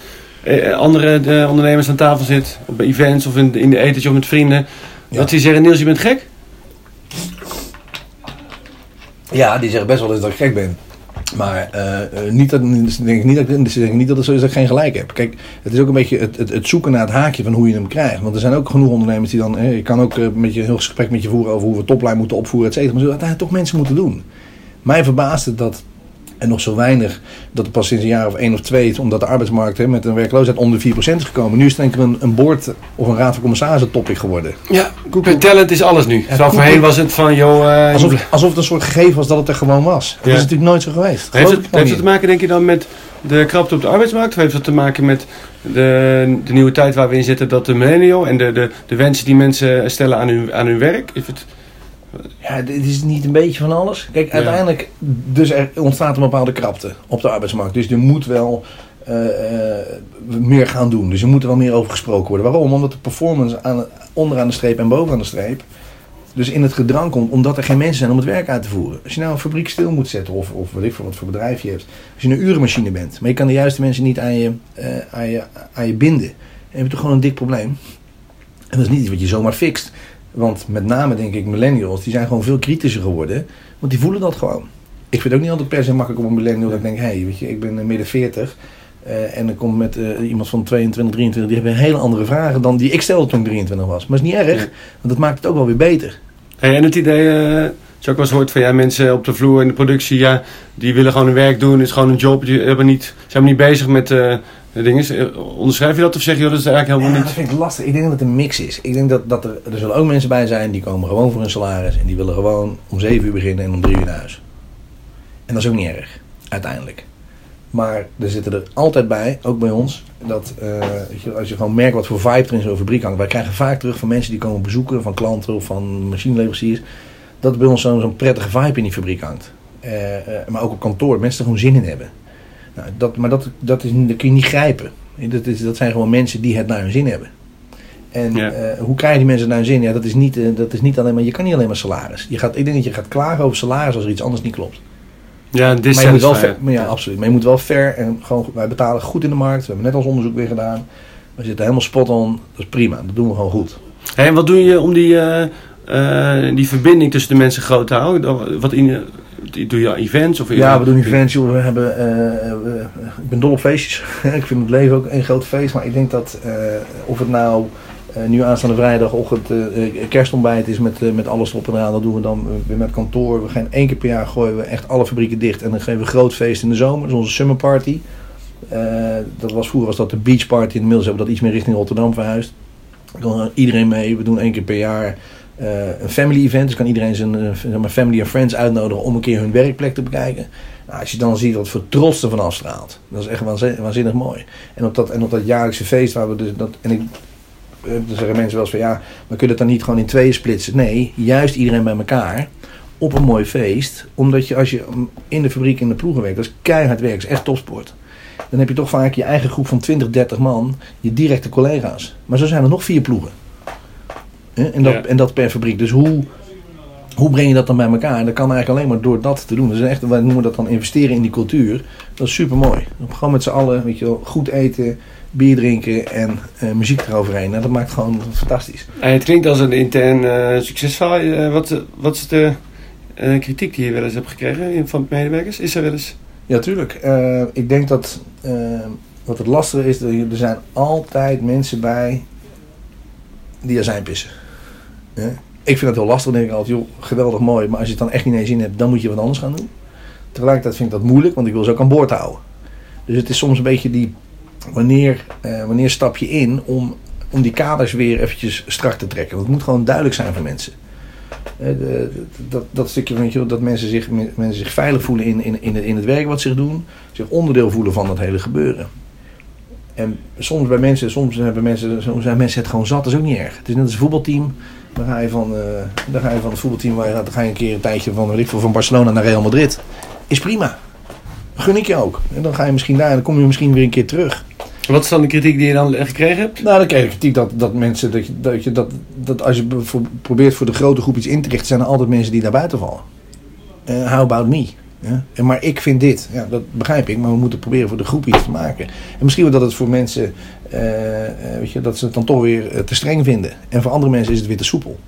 eh, andere eh, ondernemers aan tafel zit, op events of in, in de etentje of met vrienden, Ja. dat die zeggen, Niels, je bent gek? Ja, die zeggen best wel eens dat ik gek ben. Maar eh, eh, niet dat, denken niet dat, ik- niet dat dat ik geen gelijk heb. Kijk, het is ook een beetje het, het, het zoeken naar het haakje van hoe je hem krijgt. Want er zijn ook genoeg ondernemers die dan... eh, je kan ook eh, met je een heel gesprek met je voeren over hoe we toplijn moeten opvoeren, et cetera. Maar uiteindelijk toch mensen moeten doen. Mij verbaast het dat en nog zo weinig dat er pas sinds een jaar of één of twee, omdat de arbeidsmarkt hè, met een werkloosheid onder de 4% is gekomen. Nu is het denk ik een, een board of een raad van commissarissen topic geworden. Ja, Google Talent is alles nu. Google- voorheen was het van, joh... eh, Alsof, alsof het een soort gegeven was dat het er gewoon was. Dat Ja. is natuurlijk nooit zo geweest. Heeft het, heeft het te maken, denk je dan, met de krapte op de arbeidsmarkt? Of heeft het te maken met de, de nieuwe tijd waar we in zitten, dat de millennial en de, de, de wensen die mensen stellen aan hun, aan hun werk? Is het, Ja, dit is niet een beetje van alles. Kijk, uiteindelijk, dus er ontstaat een bepaalde krapte op de arbeidsmarkt. Dus er moet wel eh, eh, meer gaan doen. Dus er moet er wel meer over gesproken worden. Waarom? Omdat de performance aan, onderaan de streep en bovenaan de streep dus in het gedrang komt omdat er geen mensen zijn om het werk uit te voeren. Als je nou een fabriek stil moet zetten of, of weet ik veel wat voor bedrijf je hebt. Als je een urenmachine bent, maar je kan de juiste mensen niet aan je, eh, aan je, aan je binden. Dan heb je toch gewoon een dik probleem. En dat is niet iets wat je zomaar fixt. Want met name denk ik millennials, die zijn gewoon veel kritischer geworden. Want die voelen dat gewoon. Ik vind het ook niet altijd per se makkelijk om een millennial dat ik denk, hé, hey, weet je, ik ben eh, midden 40. eh, en dan komt met eh, iemand van 22, 23, die hebben hele andere vragen dan die ik stelde toen ik 23 was. Maar dat is niet erg, want dat maakt het ook wel weer beter. Hey, en het idee, je ook wel eens hoort van ja, mensen op de vloer in de productie, ja, die willen gewoon hun werk doen, het is gewoon een job, die hebben niet, zijn niet bezig met eh de dingen. Eh, Onderschrijf je dat of zeg je dat is eigenlijk Ja, helemaal dat niet? vind ik lastig. Ik denk dat het een mix is. Ik denk dat, dat er, er zullen ook mensen bij zijn die komen gewoon voor hun salaris. En die willen gewoon om 7 uur beginnen en om 3 uur naar huis. En dat is ook niet erg, uiteindelijk. Maar er zitten er altijd bij, ook bij ons, dat eh, als je gewoon merkt wat voor vibe er in zo'n fabriek hangt. Wij krijgen vaak terug van mensen die komen bezoeken, van klanten of van machineleveranciers. Dat er bij ons zo'n zo'n prettige vibe in die fabriek hangt. Eh, maar ook op kantoor, mensen er gewoon zin in hebben. Nou, dat, maar dat, dat, is, dat kun je niet grijpen. Dat, is, dat zijn gewoon mensen die het naar hun zin hebben. En Ja. eh, hoe krijgen die mensen naar hun zin? Ja, dat is, niet, eh, dat is niet alleen maar, je kan niet alleen maar salaris. Je gaat, ik denk dat je gaat klagen over salaris als er iets anders niet klopt. Ja, Maar je moet wel fair, maar ja, absoluut. Maar je moet wel fair en gewoon, wij betalen goed in de markt. We hebben net ons onderzoek weer gedaan. We zitten helemaal spot on. Dat is prima. Dat doen we gewoon goed. Hey, en wat doe je om die, eh, eh, die verbinding tussen de mensen groot houden? Dan- Wat in, doe je events? Of Ja, we doen events. We hebben, eh, eh, ik ben dol op feestjes. ik vind het leven ook een groot feest. Maar ik denk dat of het nou eh, nu aanstaande vrijdagochtend eh, kerstontbijt is met, met alles erop en eraan. Dat doen we dan weer met kantoor. We gaan één keer per jaar gooien we echt alle fabrieken dicht. En dan geven we een groot feest in de zomer. Dat is onze summer party. Dat was, vroeger was dat de beach party. Inmiddels hebben we dat iets meer richting Rotterdam verhuisd. Er kan iedereen mee. We doen één keer per jaar een family event. Dus kan iedereen zijn eh, zeg family en friends uitnodigen om een keer hun werkplek te bekijken. Nou, als je dan ziet wat voor trots er van afstraalt. Dat is echt waanzinnig, mooi. En op, dat, en op dat jaarlijkse feest waar we dus dat. En ik, eh, dan zeggen mensen wel eens van ja, maar kun je het dan niet gewoon in tweeën splitsen? Nee, juist iedereen bij elkaar op een mooi feest. Omdat je als je in de fabriek in de ploegen werkt, dat is keihard werk, dat is echt topsport. Dan heb je toch vaak je eigen groep van 20, 30 man, je directe collega's. Maar zo zijn er nog vier ploegen. En, dat, Ja. en dat per fabriek. Dus hoe, hoe breng je dat dan bij elkaar? En dat kan eigenlijk alleen maar door dat te doen. Dus echt, wij noemen dat dan investeren in die cultuur. Dat is super mooi. Gewoon met z'n allen, weet je wel, goed eten, bier drinken en eh, muziek eroverheen. Nou, dat maakt gewoon fantastisch. En het klinkt als een intern eh, succesverhaal. Eh, wat, wat is de kritiek die je wel eens hebt gekregen van medewerkers? Is er wel eens? Ja, tuurlijk. Ik denk dat wat het lastige is, er zijn altijd mensen bij die er zijn pissen. Ik vind het heel lastig. Dan denk ik altijd, joh, geweldig mooi. Maar als je het dan echt niet eens in hebt, dan moet je wat anders gaan doen. Tegelijkertijd vind ik dat moeilijk, want ik wil ze ook aan boord houden. Dus het is soms een beetje die, wanneer, eh, wanneer stap je in om, om die kaders weer eventjes strak te trekken. Want het moet gewoon duidelijk zijn voor mensen. Dat, dat stukje weet je, dat mensen zich, mensen zich veilig voelen in, in, in, het, in het werk wat ze doen. Zich onderdeel voelen van dat hele gebeuren. En soms bij mensen, soms hebben mensen, soms zijn mensen het gewoon zat, dat is ook niet erg. Het is net als een voetbalteam. Dan ga je van, dan ga je van het voetbalteam waar je gaat, dan ga je een keer een tijdje van, weet ik veel, van Barcelona naar Real Madrid. Is prima. Gun ik je ook. En dan ga je misschien daar en dan kom je misschien weer een keer terug. Wat is dan de kritiek die je dan gekregen hebt? Nou, dan krijg je kritiek dat, dat mensen, dat, je, dat, je, dat, dat als je voor- probeert voor de grote groep iets in te richten, zijn er altijd mensen die daar buiten vallen. Eh, how about me? Ja? En maar ik vind dit, ja, dat begrijp ik, maar we moeten proberen voor de groep iets te maken. En misschien wel dat het voor mensen, eh, eh, weet je, dat ze het dan toch weer eh, te streng vinden. En voor andere mensen is het weer te soepel.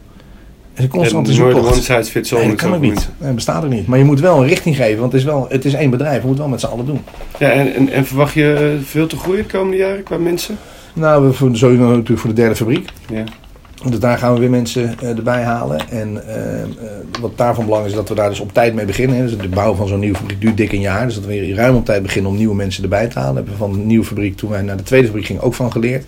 Het is een constante En nooit one size fits all. Nee, dat kan ook niet. Nee, dat bestaat ook niet. Maar je moet wel een richting geven, want het is, wel, het is één bedrijf. We moeten wel met z'n allen doen. Ja, en, en, en verwacht je veel te groeien de komende jaren qua mensen? Nou, we sowieso natuurlijk voor de derde fabriek. Ja. Dus daar gaan we weer mensen eh, erbij halen. En eh, eh, wat daarvan belang is dat we daar dus op tijd mee beginnen. Hè. Dus de bouw van zo'n nieuwe fabriek duurt dik een jaar. Dus dat we ruim op tijd beginnen om nieuwe mensen erbij te halen. Hebben we van de nieuwe fabriek, toen wij naar de tweede fabriek gingen, ook van geleerd.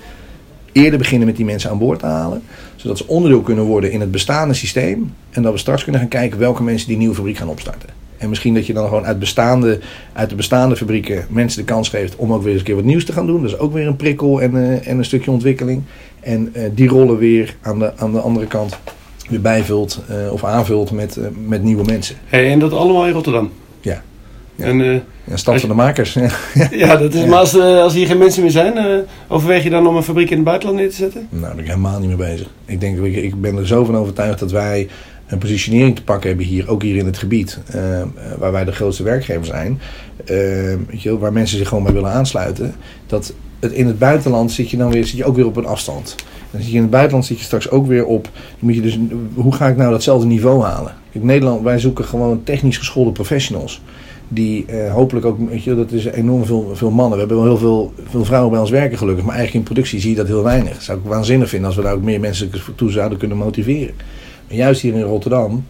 Eerder beginnen met die mensen aan boord te halen. Zodat ze onderdeel kunnen worden in het bestaande systeem. En dat we straks kunnen gaan kijken welke mensen die nieuwe fabriek gaan opstarten. En misschien dat je dan gewoon uit, bestaande, uit de bestaande fabrieken mensen de kans geeft om ook weer eens een keer wat nieuws te gaan doen. Dat is ook weer een prikkel en, eh, en een stukje ontwikkeling. En eh, die rollen weer aan de, aan de andere kant weer bijvult eh, of aanvult met, met nieuwe mensen. Hey, en dat allemaal in Rotterdam? Ja. Ja. En, Ja, stad van de makers. Ja. ja, dat is, Ja. maar als, als hier geen mensen meer zijn, overweeg je dan om een fabriek in het buitenland neer te zetten? Nou, daar ben ik helemaal niet mee bezig. Ik, denk, ik, ik ben er zo van overtuigd dat wij een positionering te pakken hebben hier, ook hier in het gebied, eh, eh, waar wij de grootste werkgever zijn, eh, waar mensen zich gewoon bij willen aansluiten. Dat het, in het buitenland zit je dan weer, zit je ook weer op een afstand. Dan zit je in het buitenland zit je straks ook weer op. Moet je dus, hoe ga ik nou datzelfde niveau halen? In Nederland, wij zoeken gewoon technisch geschoolde professionals. Die hopelijk ook, weet je, dat is enorm veel, veel mannen. We hebben wel heel veel, veel vrouwen bij ons werken gelukkig. Maar eigenlijk in productie zie je dat heel weinig. Zou ik waanzinnig vinden als we daar ook meer mensen toe zouden kunnen motiveren. Juist hier in Rotterdam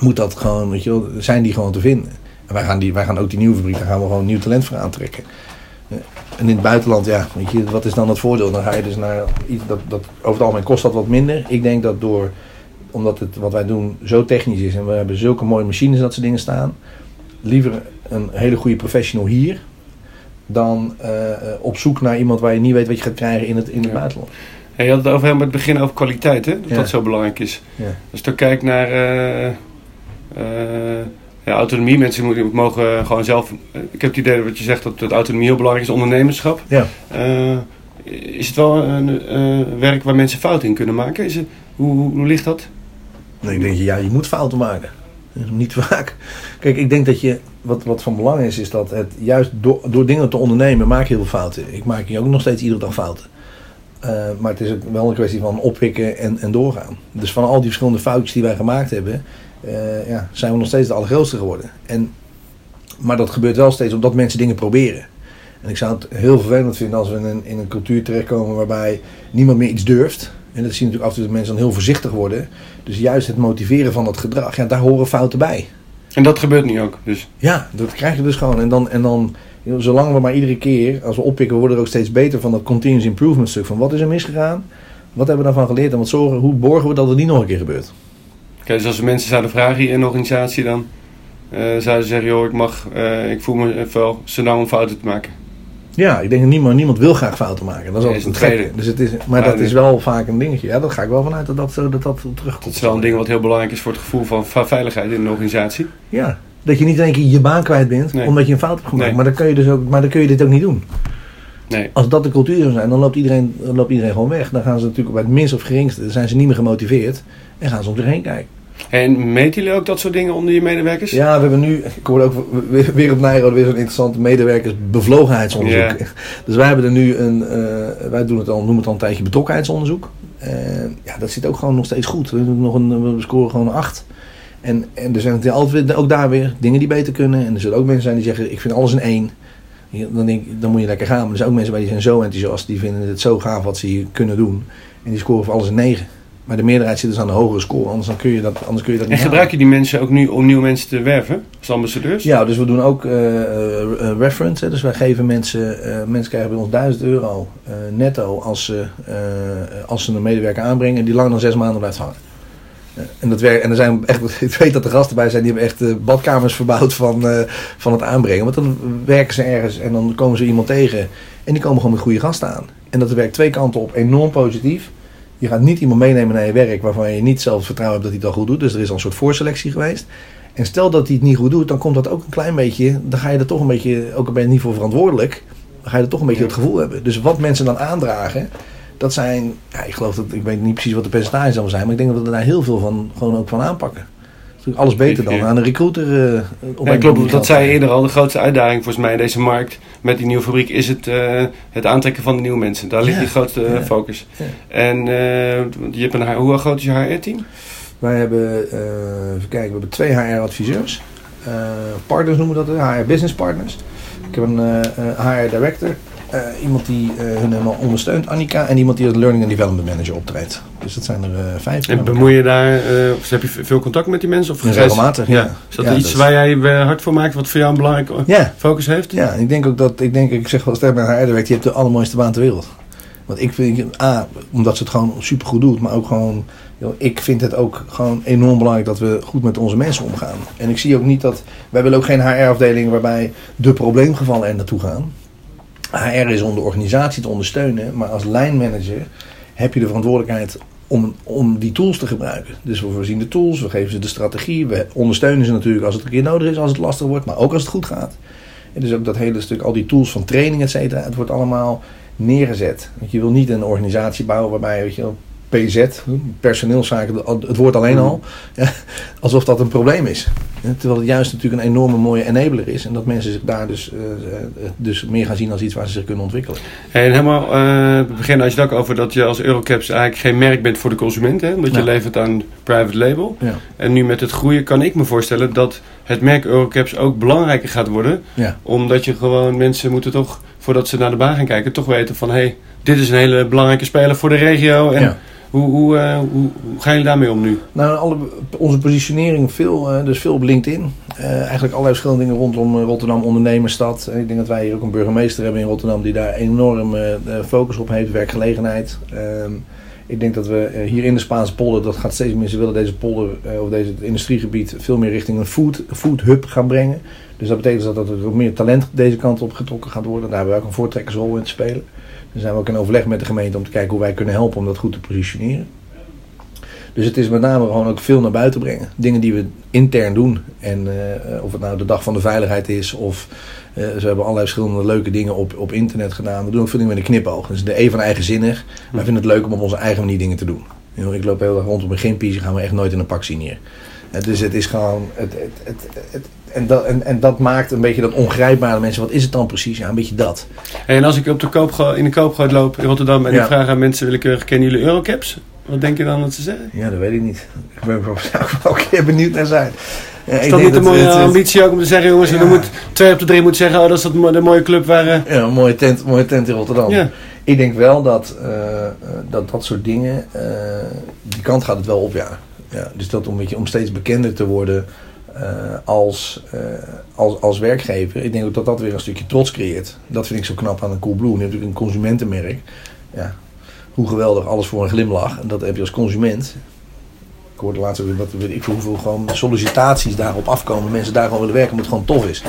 moet dat gewoon, weet je wel, zijn die gewoon te vinden. En wij gaan, die, wij gaan ook die nieuwe fabriek, daar gaan we gewoon nieuw talent voor aantrekken. Eh, En in het buitenland, ja, weet je, wat is dan het voordeel? Dan ga je dus naar iets dat, dat over het algemeen kost dat wat minder. Ik denk dat door, omdat het wat wij doen zo technisch is en we hebben zulke mooie machines dat soort dingen staan, liever een hele goede professional hier dan eh, op zoek naar iemand waar je niet weet wat je gaat krijgen in het, in het Ja. buitenland. Hey, je had het over helemaal het begin over kwaliteit, hè? Dat Ja. dat zo belangrijk is. Ja. Als je kijkt naar eh, eh, ja, autonomie, mensen moeten, mogen gewoon zelf... ik heb het idee dat wat je zegt, dat, dat autonomie heel belangrijk is, ondernemerschap. Ja. Eh, is het wel een werk waar mensen fouten in kunnen maken? Is het, hoe, hoe, hoe ligt dat? Nee, ik denk, ja, je moet fouten maken. Niet vaak. Kijk, ik denk dat je, wat, wat van belang is, is dat het juist door, door dingen te ondernemen, maak je heel veel fouten. Ik maak hier ook nog steeds iedere dag fouten. Eh, maar het is ook wel een kwestie van oppikken en, en doorgaan. Dus van al die verschillende foutjes die wij gemaakt hebben, eh, ja, zijn we nog steeds de allergrootste geworden. En, maar dat gebeurt wel steeds omdat mensen dingen proberen. En ik zou het heel vervelend vinden als we in een, in een cultuur terechtkomen waarbij niemand meer iets durft. En dat zie je natuurlijk af en toe dat mensen dan heel voorzichtig worden. Dus juist het motiveren van dat gedrag, ja, daar horen fouten bij. En dat gebeurt nu ook. Dus Ja, dat krijg je dus gewoon. En dan, en dan zolang we maar iedere keer, als we oppikken, worden we er ook steeds beter van dat continuous improvement stuk. Van wat is er misgegaan? Wat hebben we daarvan geleerd? En wat zorgen, hoe borgen we dat het niet nog een keer gebeurt? Kijk, dus als we mensen zouden vragen hier in een organisatie, dan eh, zouden ze zeggen: joh, ik mag, eh, ik voel me wel zolang om fouten te maken. Ja, ik denk dat niemand, niemand wil graag fouten maken. Dat is altijd het een tweede. Dus het is, maar Ja, dat nee. is wel vaak een dingetje. Ja, dat ga ik wel vanuit dat dat, zo- dat, dat terugkomt. Dat is wel een ding wat heel belangrijk is voor het gevoel van va- veiligheid in een organisatie. Ja, dat je niet in één keer je baan kwijt bent, Nee. omdat je een fout hebt gemaakt. Nee. Maar, dan kun je dus ook, maar dan kun je dit ook niet doen. Nee. Als dat de cultuur zou zijn, dan loopt iedereen, dan loopt iedereen gewoon weg. Dan gaan ze natuurlijk bij het minst of geringste, dan zijn ze niet meer gemotiveerd. En gaan ze om zich heen kijken. En meten jullie ook dat soort dingen onder je medewerkers? Ja, we hebben nu, ik hoorde ook weer, op Nijrode weer zo'n interessant medewerkersbevlogenheidsonderzoek. Dus wij hebben er nu een, eh, wij doen het al, noemen het al een tijdje betrokkenheidsonderzoek. Eh, ja, dat zit ook gewoon nog steeds goed. We, nog een, we scoren gewoon een 8. En, en er zijn natuurlijk altijd ook daar weer dingen die beter kunnen. En er zullen ook mensen zijn die zeggen, ik vind alles een één. Dan, denk, ik, dan moet je lekker gaan. Maar er zijn ook mensen bij die zijn zo enthousiast. Die vinden het zo gaaf wat ze hier kunnen doen. En die scoren voor alles een 9. Maar de meerderheid zit dus aan de hogere score. Anders, dan kun, je dat, anders kun je dat En niet gebruik je die mensen ook nu om nieuwe mensen te werven? Als ambassadeurs? Ja, dus we doen ook eh, reference. Hè. Dus wij geven mensen, mensen krijgen bij ons 1000 euro netto als ze, als ze een medewerker aanbrengen die langer dan zes maanden blijft hangen. En, dat werkt, en er zijn echt, ik weet dat er gasten bij zijn die hebben echt eh, badkamers verbouwd van, eh, van het aanbrengen. Want dan werken ze ergens en dan komen ze iemand tegen en die komen gewoon met goede gasten aan. En dat werkt twee kanten op enorm positief. Je gaat niet iemand meenemen naar je werk waarvan je niet zelf vertrouwen hebt dat hij het al goed doet. Dus er is al een soort voorselectie geweest. En stel dat hij het niet goed doet, dan komt dat ook een klein beetje. Dan ga je er toch een beetje, ook al ben je niet voor verantwoordelijk, dan ga je er toch een beetje Ja. het gevoel hebben. Dus wat mensen dan aandragen, dat zijn, ja, ik geloof dat, ik weet niet precies wat de percentages dan zijn, maar ik denk dat we daar heel veel van, gewoon ook van aanpakken. Dat is natuurlijk alles beter dan aan een recruiter. eh, op Ja, klopt. Dat zei je eerder al. De grootste uitdaging volgens mij in deze markt met die nieuwe fabriek is het, eh, het aantrekken van de nieuwe mensen. Daar ligt Ja. die grootste eh, Ja. focus. En eh, je hebt een, hoe groot is je HR-team? Wij hebben, eh, even kijken, we hebben twee HR-adviseurs. Eh, partners noemen dat, eh, HR-business partners. Ik heb een eh, eh, HR-director. Eh, iemand die eh, hun helemaal ondersteunt, Annika. En iemand die als learning and development manager optreedt. Dus dat zijn er eh vijf. En bemoei je daar, of heb je veel contact met die mensen? Of Ja, regelmatig, ja. Is dat Ja, iets dat- waar jij hard voor maakt, wat voor jou een belangrijke focus heeft? ja, ik denk ook dat, ik denk, ik zeg wel sterk bij haar werkt, je hebt de allermooiste baan ter wereld. Want ik vind, A, omdat ze het gewoon super goed doet, maar ook gewoon, joh, ik vind het ook gewoon enorm belangrijk dat we goed met onze mensen omgaan. En ik zie ook niet dat, wij willen ook geen HR-afdeling waarbij de probleemgevallen er naartoe gaan. HR is om de organisatie te ondersteunen, maar als lijnmanager heb je de verantwoordelijkheid om, om die tools te gebruiken. Dus we voorzien de tools, we geven ze de strategie, we ondersteunen ze natuurlijk als het een keer nodig is, als het lastig wordt, maar ook als het goed gaat. En dus ook dat hele stuk, al die tools van training, et cetera, het wordt allemaal neergezet. Want je wil niet een organisatie bouwen waarbij, weet je PZ, personeelszaken, het woord alleen al, ja, alsof dat een probleem is. Terwijl het juist natuurlijk een enorme mooie enabler is. En dat mensen zich daar dus, eh, eh, dus meer gaan zien als iets waar ze zich kunnen ontwikkelen. En helemaal, eh, we beginnen als je het ook over dat je als Eurocaps eigenlijk geen merk bent voor de consument. Hè? Omdat je levert aan private label. Ja. En nu met het groeien kan ik me voorstellen dat het merk Eurocaps ook belangrijker gaat worden. Omdat je gewoon mensen moeten toch, voordat ze naar de baan gaan kijken, toch weten van hé, hey, dit is een hele belangrijke speler voor de regio. En Ja. Hoe, eh, hoe, hoe gaan jullie daarmee om nu? Nou, onze positionering, veel, eh, dus veel op LinkedIn. Eh, eigenlijk allerlei verschillende dingen rondom Rotterdam ondernemersstad. Ik denk dat wij hier ook een burgemeester hebben in Rotterdam die daar enorm focus op heeft, werkgelegenheid. Ehm, ik denk dat we hier in de Spaanse polder, dat gaat steeds meer, ze willen deze polder of deze industriegebied veel meer richting een food, food hub gaan brengen. Dus dat betekent dat er ook meer talent deze kant op getrokken gaat worden. Daar hebben we ook een voortrekkersrol in te spelen. Dan zijn we ook in overleg met de gemeente om te kijken hoe wij kunnen helpen om dat goed te positioneren. Dus het is met name gewoon ook veel naar buiten brengen. Dingen die we intern doen. En eh, of het nou de dag van de veiligheid is of eh, ze hebben allerlei verschillende leuke dingen op, op internet gedaan. We doen ook veel dingen met een knipoog. Dus de E van eigenzinnig. Wij vinden het leuk om op onze eigen manier dingen te doen. Ik loop heel erg rond op een gimpies, gaan we echt nooit in een pak zien hier. Dus het is gewoon. Het, het, het, het- en, dat, en, en dat maakt een beetje dat ongrijpbare mensen. Wat is het dan precies? Ja, een beetje dat. En als ik op de koopgo- in de koopgoot loop in Rotterdam en Ja. ik vraag aan mensen willekeurig, kennen jullie Eurocaps? Wat denk je dan dat ze zeggen? Ja, dat weet ik niet. Ik ben ook keer benieuwd naar zijn. Ja, Is dat niet een mooie het- ambitie ook om te zeggen, jongens, Ja. er moet twee op de drie moeten zeggen, oh dat is dat, de mooie club waar... eh, Ja, een mooie tent, mooie tent in Rotterdam. ja. Ik denk wel dat, eh, eh, dat dat soort dingen, die kant gaat het wel op, ja. ja dus dat om, een beetje, om steeds bekender te worden als, eh, als, als werkgever. Ik denk ook dat dat weer een stukje trots creëert. Dat vind ik zo knap aan een Coolblue. Je hebt natuurlijk een consumentenmerk. Ja, hoe geweldig, alles voor een glimlach. En dat heb je als consument. Ik hoorde laatst wat weet ik veel hoeveel gewoon sollicitaties daarop afkomen. Mensen daar gewoon willen werken, omdat het gewoon tof is.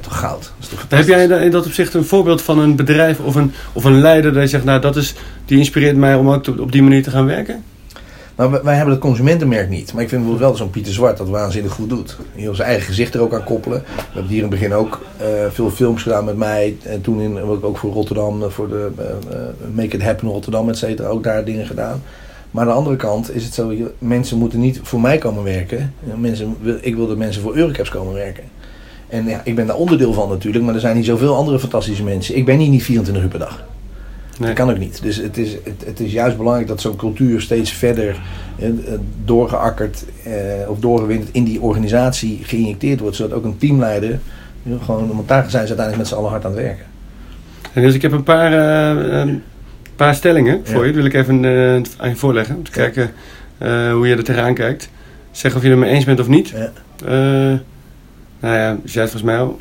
Toch goud. Dat is toch Heb jij in dat opzicht een voorbeeld van een bedrijf of een, of een leider dat je zegt, nou dat is, die inspireert mij om ook op die manier te gaan werken? Nou, wij- hebben het consumentenmerk niet. Maar ik vind bijvoorbeeld wel zo'n Pieter Zwart dat waanzinnig goed doet. Heel zijn eigen gezicht er ook aan koppelen. We hebben hier in het begin ook eh, veel films gedaan met mij. En toen in, ook voor Rotterdam, eh, voor de eh, Make It Happen Rotterdam, et cetera. Ook daar dingen gedaan. Maar aan de andere kant is het zo, mensen moeten niet voor mij komen werken. Mensen, ik wil dat mensen voor Eurocaps komen werken. En ja, ik ben daar onderdeel van natuurlijk, maar er zijn niet zoveel andere fantastische mensen. Ik ben hier niet 24 uur per dag. Dat kan ook niet. Dus het is, het, het is juist belangrijk dat zo'n cultuur steeds verder eh, eh, doorgeakkerd eh, of doorgewinterd in die organisatie geïnjecteerd wordt. Zodat ook een teamleider eh, gewoon, want daar zijn ze uiteindelijk met z'n allen hard aan het werken. En dus ik heb een paar, eh, een paar stellingen voor Ja. je. Die wil ik even aan je voorleggen. Om te kijken hoe je er tegenaan kijkt. Zeg of je het mee eens bent of niet. Ja. Nou ja, je zei het volgens mij al.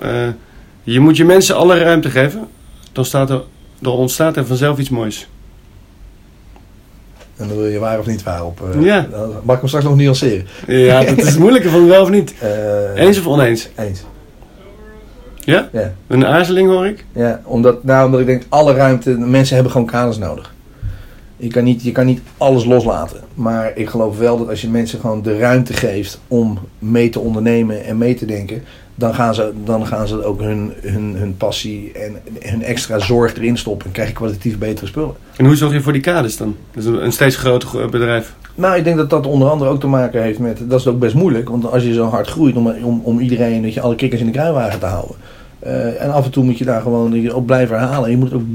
Je moet je mensen alle ruimte geven. Dan, staat er, dan ontstaat er vanzelf iets moois. En dan wil je waar of niet waar op. eh, Ja. Dan mag ik hem straks nog nuanceren. Ja, dat is het moeilijke van wel of niet. Eh, Eens of oneens? Eens. Ja? Ja. Een aarzeling hoor ik. Ja, omdat, nou, omdat ik denk, alle ruimte, mensen hebben gewoon kaders nodig. Je kan, niet, je kan niet alles loslaten. Maar ik geloof wel dat als je mensen gewoon de ruimte geeft om mee te ondernemen en mee te denken, dan gaan ze, dan gaan ze ook hun, hun, hun passie en hun extra zorg erin stoppen. En krijg je kwalitatief betere spullen. En hoe zorg je voor die kaders dan? Dat is een steeds groter bedrijf. Nou, ik denk dat dat onder andere ook te maken heeft met. Dat is ook best moeilijk, want als je zo hard groeit om, om, om iedereen, dat je alle kikkers in de kruiwagen te houden. Eh, en af en toe moet je daar gewoon je op blijven herhalen. En je moet het ook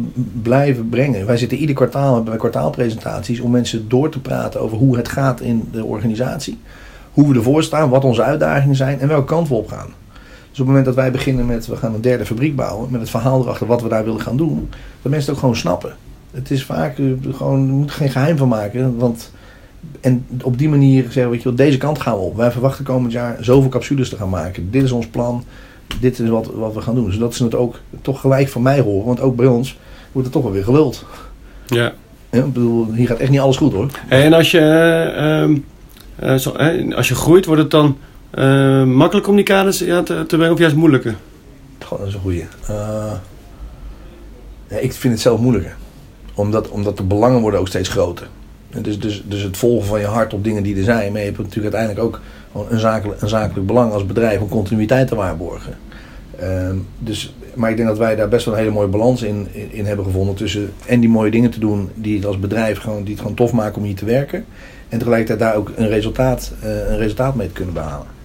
blijven brengen. Wij zitten ieder kwartaal wij kwartaalpresentaties om mensen door te praten over hoe het gaat in de organisatie. Hoe we ervoor staan, wat onze uitdagingen zijn en welke kant we op gaan. Dus op het moment dat wij beginnen met we gaan een derde fabriek bouwen, met het verhaal erachter wat we daar willen gaan doen, dat mensen het ook gewoon snappen. Het is vaak eh, gewoon, je moet er geen geheim van maken. Want en op die manier zeggen we, weet je wel, deze kant gaan we op. Wij verwachten komend jaar zoveel capsules te gaan maken. Dit is ons plan. Dit is wat, wat we gaan doen. Dus dat is het ook toch gelijk van mij horen. Want ook bij ons wordt het toch wel weer geluld. Ja. Ja, ik bedoel, hier gaat echt niet alles goed hoor. En als je, eh, ehm, eh, zo, eh, als je groeit, wordt het dan eh, makkelijk kaders ja, te, te brengen of juist moeilijker? Dat is een goeie. Eh, ja, ik vind het zelf moeilijker. Omdat, omdat de belangen worden ook steeds groter. Dus, dus, dus het volgen van je hart op dingen die er zijn. Maar je hebt natuurlijk uiteindelijk ook een zakelijk, een zakelijk belang als bedrijf om continuïteit te waarborgen. Ehm, dus, maar ik denk dat wij daar best wel een hele mooie balans in, in, in hebben gevonden. Tussen en die mooie dingen te doen die het als bedrijf gewoon, die het gewoon tof maken om hier te werken. En tegelijkertijd daar ook een resultaat, eh, een resultaat mee te kunnen behalen.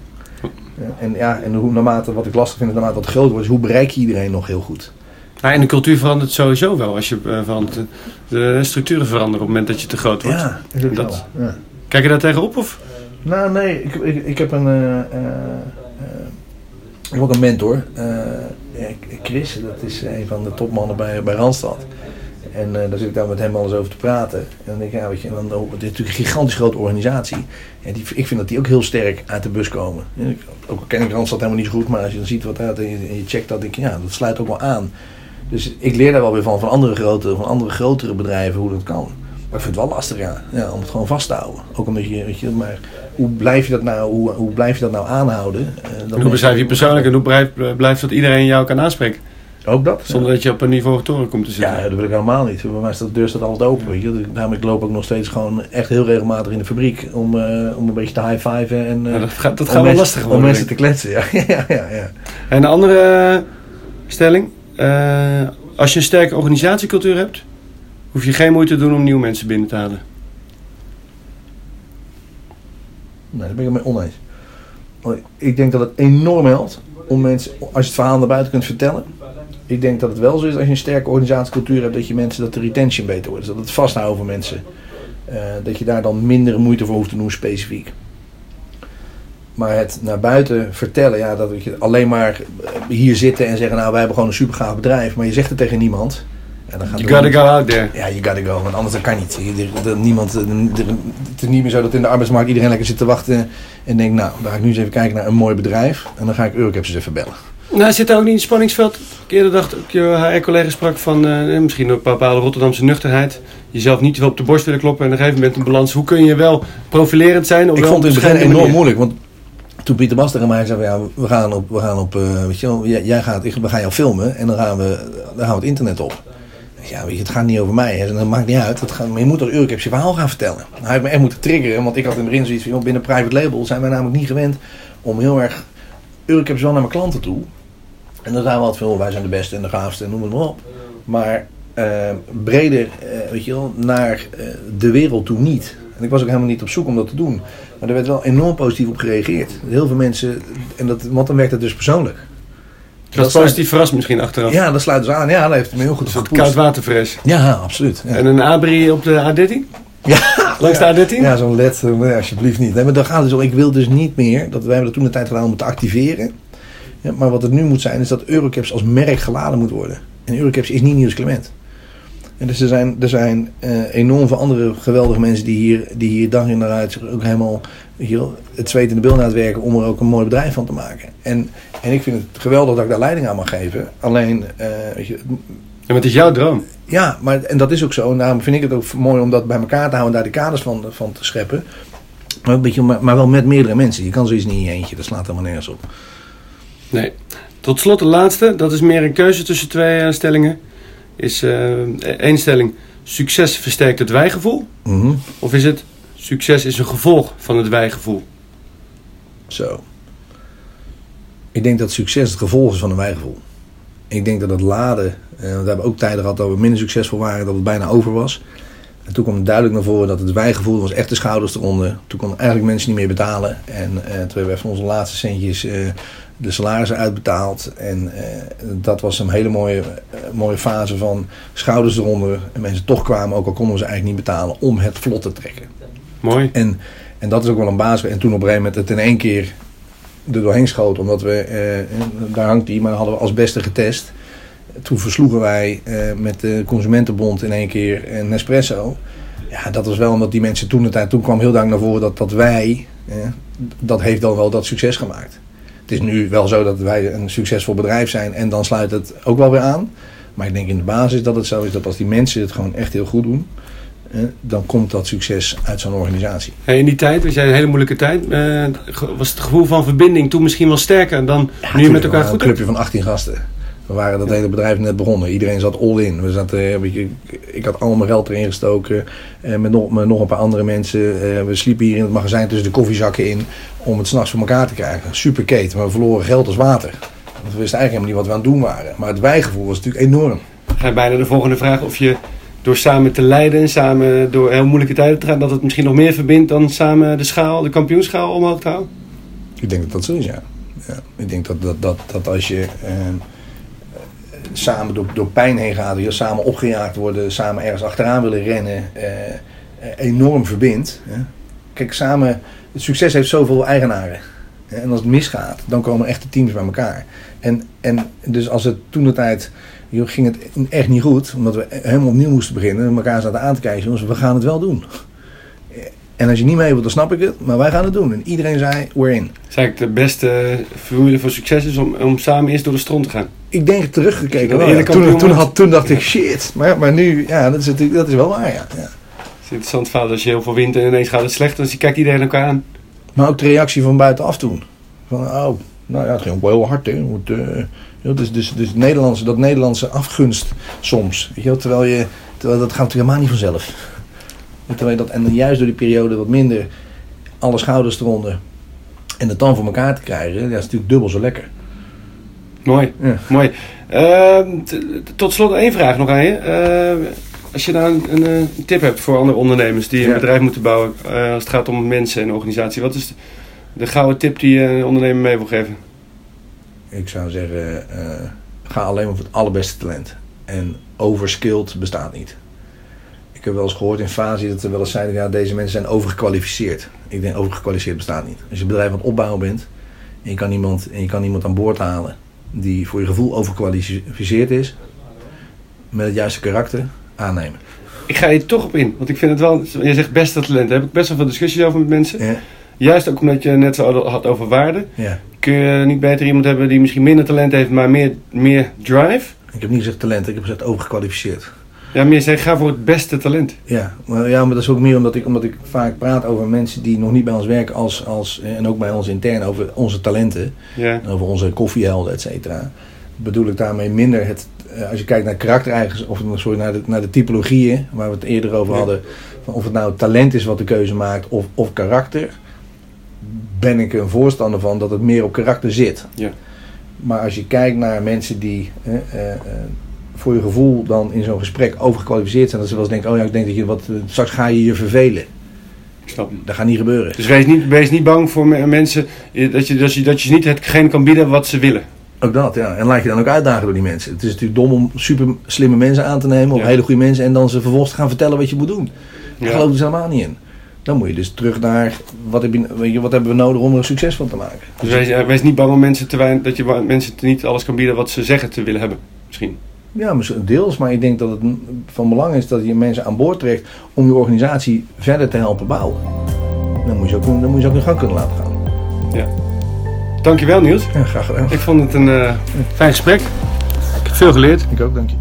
Ja, en ja, en hoe, naarmate, wat ik lastig vind, naarmate wat groter wordt, hoe bereik je iedereen nog heel goed. Nou, en de cultuur verandert sowieso wel als je eh, verandert. De structuren veranderen op het moment dat je te groot wordt. Ja, Dat-. Ja. Kijk je daar tegenop? Of? Nou, nee, ik, ik, ik heb een. eh, eh, ik heb ook een mentor. ja, Chris, dat is een van de topmannen bij, bij Randstad. En eh, daar zit ik dan met hem alles over te praten. En dan denk ik, ja, weet je, dan, oh, het is natuurlijk een gigantisch grote organisatie. En die, ik vind dat die ook heel sterk uit de bus komen. En ik- Ook al ken ik Randstad helemaal niet zo goed, maar als je dan ziet wat uit en je, en je checkt dat, denk je, ja, dat sluit ook wel aan. Dus ik leer daar wel weer van, van andere, grote, van andere grotere bedrijven hoe dat kan. Maar ik vind het wel lastig, ja. ja om het gewoon vast te houden. Ook omdat je, weet je, maar hoe blijf je dat nou, hoe, hoe blijf je dat nou aanhouden? Dat En hoe beschrijf je persoonlijk en hoe blijft, blijft dat iedereen jou kan aanspreken? Ook dat? Zonder dat je op een niveau toren komt te zitten. Ja, dat wil ik helemaal niet. Bij mij staat de deur staat altijd open. Weet je. Daarom ik loop ook nog steeds gewoon echt heel regelmatig in de fabriek om, eh, om een beetje te high-fiven en eh, Ja, dat gaat, dat om gaat wel mensen- lastig om worden. mensen denk te kletsen. Ja, ja, ja, ja. ik. En een andere eh, stelling. als je een sterke organisatiecultuur hebt, hoef je geen moeite te doen om nieuwe mensen binnen te halen. Nee, daar ben ik het mee oneens. Ik denk dat het enorm helpt om mensen, als je het verhaal naar buiten kunt vertellen. Ik denk dat het wel zo is als je een sterke organisatiecultuur hebt, dat je mensen, dat de retention beter wordt. Dus dat het vasthouden van mensen. eh, dat je daar dan minder moeite voor hoeft te doen specifiek. Maar het naar buiten vertellen, ja, dat je alleen maar eh, hier zitten en zeggen, nou wij hebben gewoon een super gaaf bedrijf, maar je zegt het tegen niemand. Ja, dan gaat You gotta go out there. ja, you gotta go, want anders dat kan niet. Je- niemand, er- het is niet meer zo dat in de arbeidsmarkt iedereen lekker zit te wachten en denkt, nou, dan ga ik nu eens even kijken naar een mooi bedrijf en dan ga ik Eurocaps eens even bellen. Nou, zit daar ook niet in het spanningsveld? Ik eerder dacht ook je HR-collega sprak van eh, misschien een bepaalde Rotterdamse nuchterheid. Jezelf niet op de borst willen kloppen en op een gegeven moment een balans. Hoe kun je wel profilerend zijn? Op Ik vond het in het begin enorm manier? moeilijk, want toen Pieter Bas tegen mij zei, ja, we gaan op, we gaan op eh, weet je wel, jij, jij gaat, ik, we gaan jou filmen en dan gaan we, dan gaan we het internet op. Ja, weet je, het gaat niet over mij. Hè. Dat maakt niet uit. Gaat, maar je moet toch Eurocaps je verhaal gaan vertellen. Hij heeft me echt moeten triggeren. Want ik had in het begin zoiets van... joh, binnen private label zijn wij namelijk niet gewend... om heel erg Eurocaps wel naar mijn klanten toe. En dan zijn we altijd veel... wij zijn de beste en de gaafste en noem het maar op. Maar eh, breder, eh, weet je wel, naar eh, de wereld toe niet. En ik was ook helemaal niet op zoek om dat te doen. Maar er werd wel enorm positief op gereageerd. Heel veel mensen... En dat, want dan werkt het dus persoonlijk. Dat is positief verrast misschien achteraf. Ja, dat sluit dus aan. Ja, dat heeft hem heel goed Een soort gepoetst. koudwaterfres. Ja, absoluut. Ja. En een abri op de A13? Ja, Langs ja. de A13? Ja, zo'n led, eh, nee, alsjeblieft niet. Nee, maar dan gaat het dus om, ik wil dus niet meer, dat, wij hebben dat toen de tijd gedaan om het te activeren. Ja, maar wat het nu moet zijn, is dat Eurocaps als merk geladen moet worden. En Eurocaps is niet Nieuws Clement. En dus er zijn, er zijn eh, enorm veel andere geweldige mensen die hier, die hier dag in dag uit ook helemaal wel, het zweet in de bil het werken om er ook een mooi bedrijf van te maken. En, en ik vind het geweldig dat ik daar leiding aan mag geven. Alleen, eh, weet je, maar het is jouw droom. ja, maar, en dat is ook zo. En daarom vind ik het ook mooi om dat bij elkaar te houden en daar de kaders van, van te scheppen. Maar, een beetje, maar, maar wel met meerdere mensen. Je kan zoiets niet in je eentje. Dat slaat helemaal nergens op. Nee. Tot slot de laatste. Dat is meer een keuze tussen twee eh, stellingen. Is eh, één stelling. Succes versterkt het wijgevoel. Mhm. Of is het succes is een gevolg van het wijgevoel? Zo. Ik denk dat succes het gevolg is van een wijgevoel. Ik denk dat het laden, eh, we hebben ook tijden gehad dat we minder succesvol waren, dat het bijna over was. En toen kwam het duidelijk naar voren dat het wijgevoel was echt de schouders eronder. Toen konden eigenlijk mensen niet meer betalen. En eh, toen hebben we even onze laatste centjes eh, de salarissen uitbetaald. En dat was een hele mooie, mooie fase van schouders eronder. En mensen toch kwamen, ook al konden we ze eigenlijk niet betalen, om het vlot te trekken. Mooi. En, en dat is ook wel een basis. En toen op een gegeven moment het in één keer er doorheen schoot. Omdat we, eh, daar hangt die, maar hadden we als beste getest. Toen versloegen wij eh, met de Consumentenbond in één keer een Nespresso. Ja, dat was wel omdat die mensen toen de tijd, toen kwam heel duidelijk naar voren dat, dat wij, eh, dat heeft dan wel dat succes gemaakt. Het is nu wel zo dat wij een succesvol bedrijf zijn en dan sluit het ook wel weer aan. Maar ik denk in de basis dat het zo is dat als die mensen het gewoon echt heel goed doen, dan komt dat succes uit zo'n organisatie. Hey, in die tijd, was jij een hele moeilijke tijd, eh, was het gevoel van verbinding toen misschien wel sterker dan nu je met elkaar Een goed hebt? clubje van 18 gasten. We waren dat hele bedrijf net begonnen. Iedereen zat all in. We zaten, eh, weet je, ik had al mijn geld erin gestoken. eh, met, nog, met nog een paar andere mensen. Eh, we sliepen hier in het magazijn tussen de koffiezakken in. Om het s'nachts voor elkaar te krijgen. Super Kate. Maar we verloren geld als water. Want we wisten eigenlijk helemaal niet wat we aan het doen waren. Maar het wijgevoel was natuurlijk enorm. ga je bijna de volgende vraag of je door samen te leiden en samen door heel moeilijke tijden te gaan, dat het misschien nog meer verbindt dan samen de schaal, de kampioenschaal omhoog te houden? Ik denk dat dat zo is, ja. ja ik denk dat, dat, dat, dat als je ehm, samen door, door pijn heen gaat, je samen opgejaagd worden, samen ergens achteraan willen rennen, eh, eh, enorm verbindt. Kijk, samen, het succes heeft zoveel eigenaren. En als het misgaat, dan komen echte teams bij elkaar. En, en dus als het toen de tijd, joh, ging het echt niet goed, omdat we helemaal opnieuw moesten beginnen, en elkaar zaten aan te kijken, jongens, we gaan het wel doen. En als je niet mee wilt, dan snap ik het, maar wij gaan het doen. En iedereen zei, we're in. Dat is eigenlijk de beste formule voor succes is om, om samen eerst door de stront te gaan. Ik denk teruggekeken. Ja. Toen, toen, had, toen dacht ik shit. Maar, maar nu, ja, dat is, natuurlijk, dat is wel waar. Ja. Ja. Het is interessant verhaal als je heel veel wint en ineens gaat het slecht, dan kijkt iedereen elkaar aan. Maar ook de reactie van buitenaf toen. Van, oh, nou ja, het ging ook wel heel hard. Hè. Moet, ja, dus dus, dus Nederlandse, dat Nederlandse afgunst soms. Weet je, wel, terwijl, je, terwijl dat gaat natuurlijk helemaal niet vanzelf. En Terwijl dat, en juist door die periode wat minder, alle schouders eronder. En het dan voor elkaar te krijgen, dat is natuurlijk dubbel zo lekker. Mooi, Ja. mooi. Ehm, tot slot één vraag nog aan je. Ehm, als je nou een, een, tip hebt voor andere ondernemers die een Ja. bedrijf moeten bouwen, eh, als het gaat om mensen en organisatie, wat is de, de gouden tip die je een ondernemer mee wil geven? Ik zou zeggen, eh, ga alleen maar voor het allerbeste talent. En overskilled bestaat niet. Ik heb wel eens gehoord in fase dat er wel eens zeiden, ja, deze mensen zijn overgekwalificeerd. Ik denk, overgekwalificeerd bestaat niet. Als je een bedrijf aan het opbouwen bent en je kan iemand, en je kan iemand aan boord halen die voor je gevoel overgekwalificeerd is, met het juiste karakter, aannemen. Ik ga je toch op in, want ik vind het wel, je zegt beste talent, daar heb ik best wel veel discussies over met mensen. Ja, Juist ook omdat je net zo had over waarde. ja. Kun je niet beter iemand hebben die misschien minder talent heeft, maar meer, meer drive? Ik heb niet gezegd talent, ik heb gezegd overgekwalificeerd. Ja, meer zeggen, ga voor het beste talent. Ja, maar, ja, maar dat is ook meer omdat ik, omdat ik vaak praat over mensen die nog niet bij ons werken als, als, en ook bij ons intern over onze talenten. Ja. Over onze koffiehelden, et cetera. Bedoel ik daarmee minder het, eh, als je kijkt naar karaktereigenschap, of sorry, naar de, naar de typologieën, waar we het eerder over Ja. hadden, van of het nou talent is wat de keuze maakt of, of karakter, ben ik een voorstander van dat het meer op karakter zit. Ja. Maar als je kijkt naar mensen die eh, eh, eh, voor je gevoel dan in zo'n gesprek overgekwalificeerd zijn, dat ze wel eens denken, oh ja, ik denk dat je wat, eh, straks ga je je vervelen. Ik snap hem. Dat gaat niet gebeuren. Dus wees niet, wees niet bang voor me- mensen dat je, dat, je, dat je ze niet hetgeen kan bieden wat ze willen. Ook dat, ja. En laat je dan ook uitdagen door die mensen. Het is natuurlijk dom om super slimme mensen aan te nemen, of Ja. hele goede mensen, en dan ze vervolgens te gaan vertellen wat je moet doen. Daar Ja. geloof ik dus helemaal niet in. Dan moet je dus terug naar wat, heb je, wat hebben we nodig om er een succes van te maken. Dus wees, eh, wees niet bang om mensen te weinig, dat je mensen niet alles kan bieden wat ze zeggen te willen hebben. Misschien. Ja, deels, maar ik denk dat het van belang is dat je mensen aan boord trekt om je organisatie verder te helpen bouwen. Dan moet je ook, dan moet je ze ook in gang kunnen laten gaan. Dankjewel Niels. Ja, graag gedaan. Ik vond het een eh, fijn gesprek. Ik heb veel geleerd. Ik ook, dank je.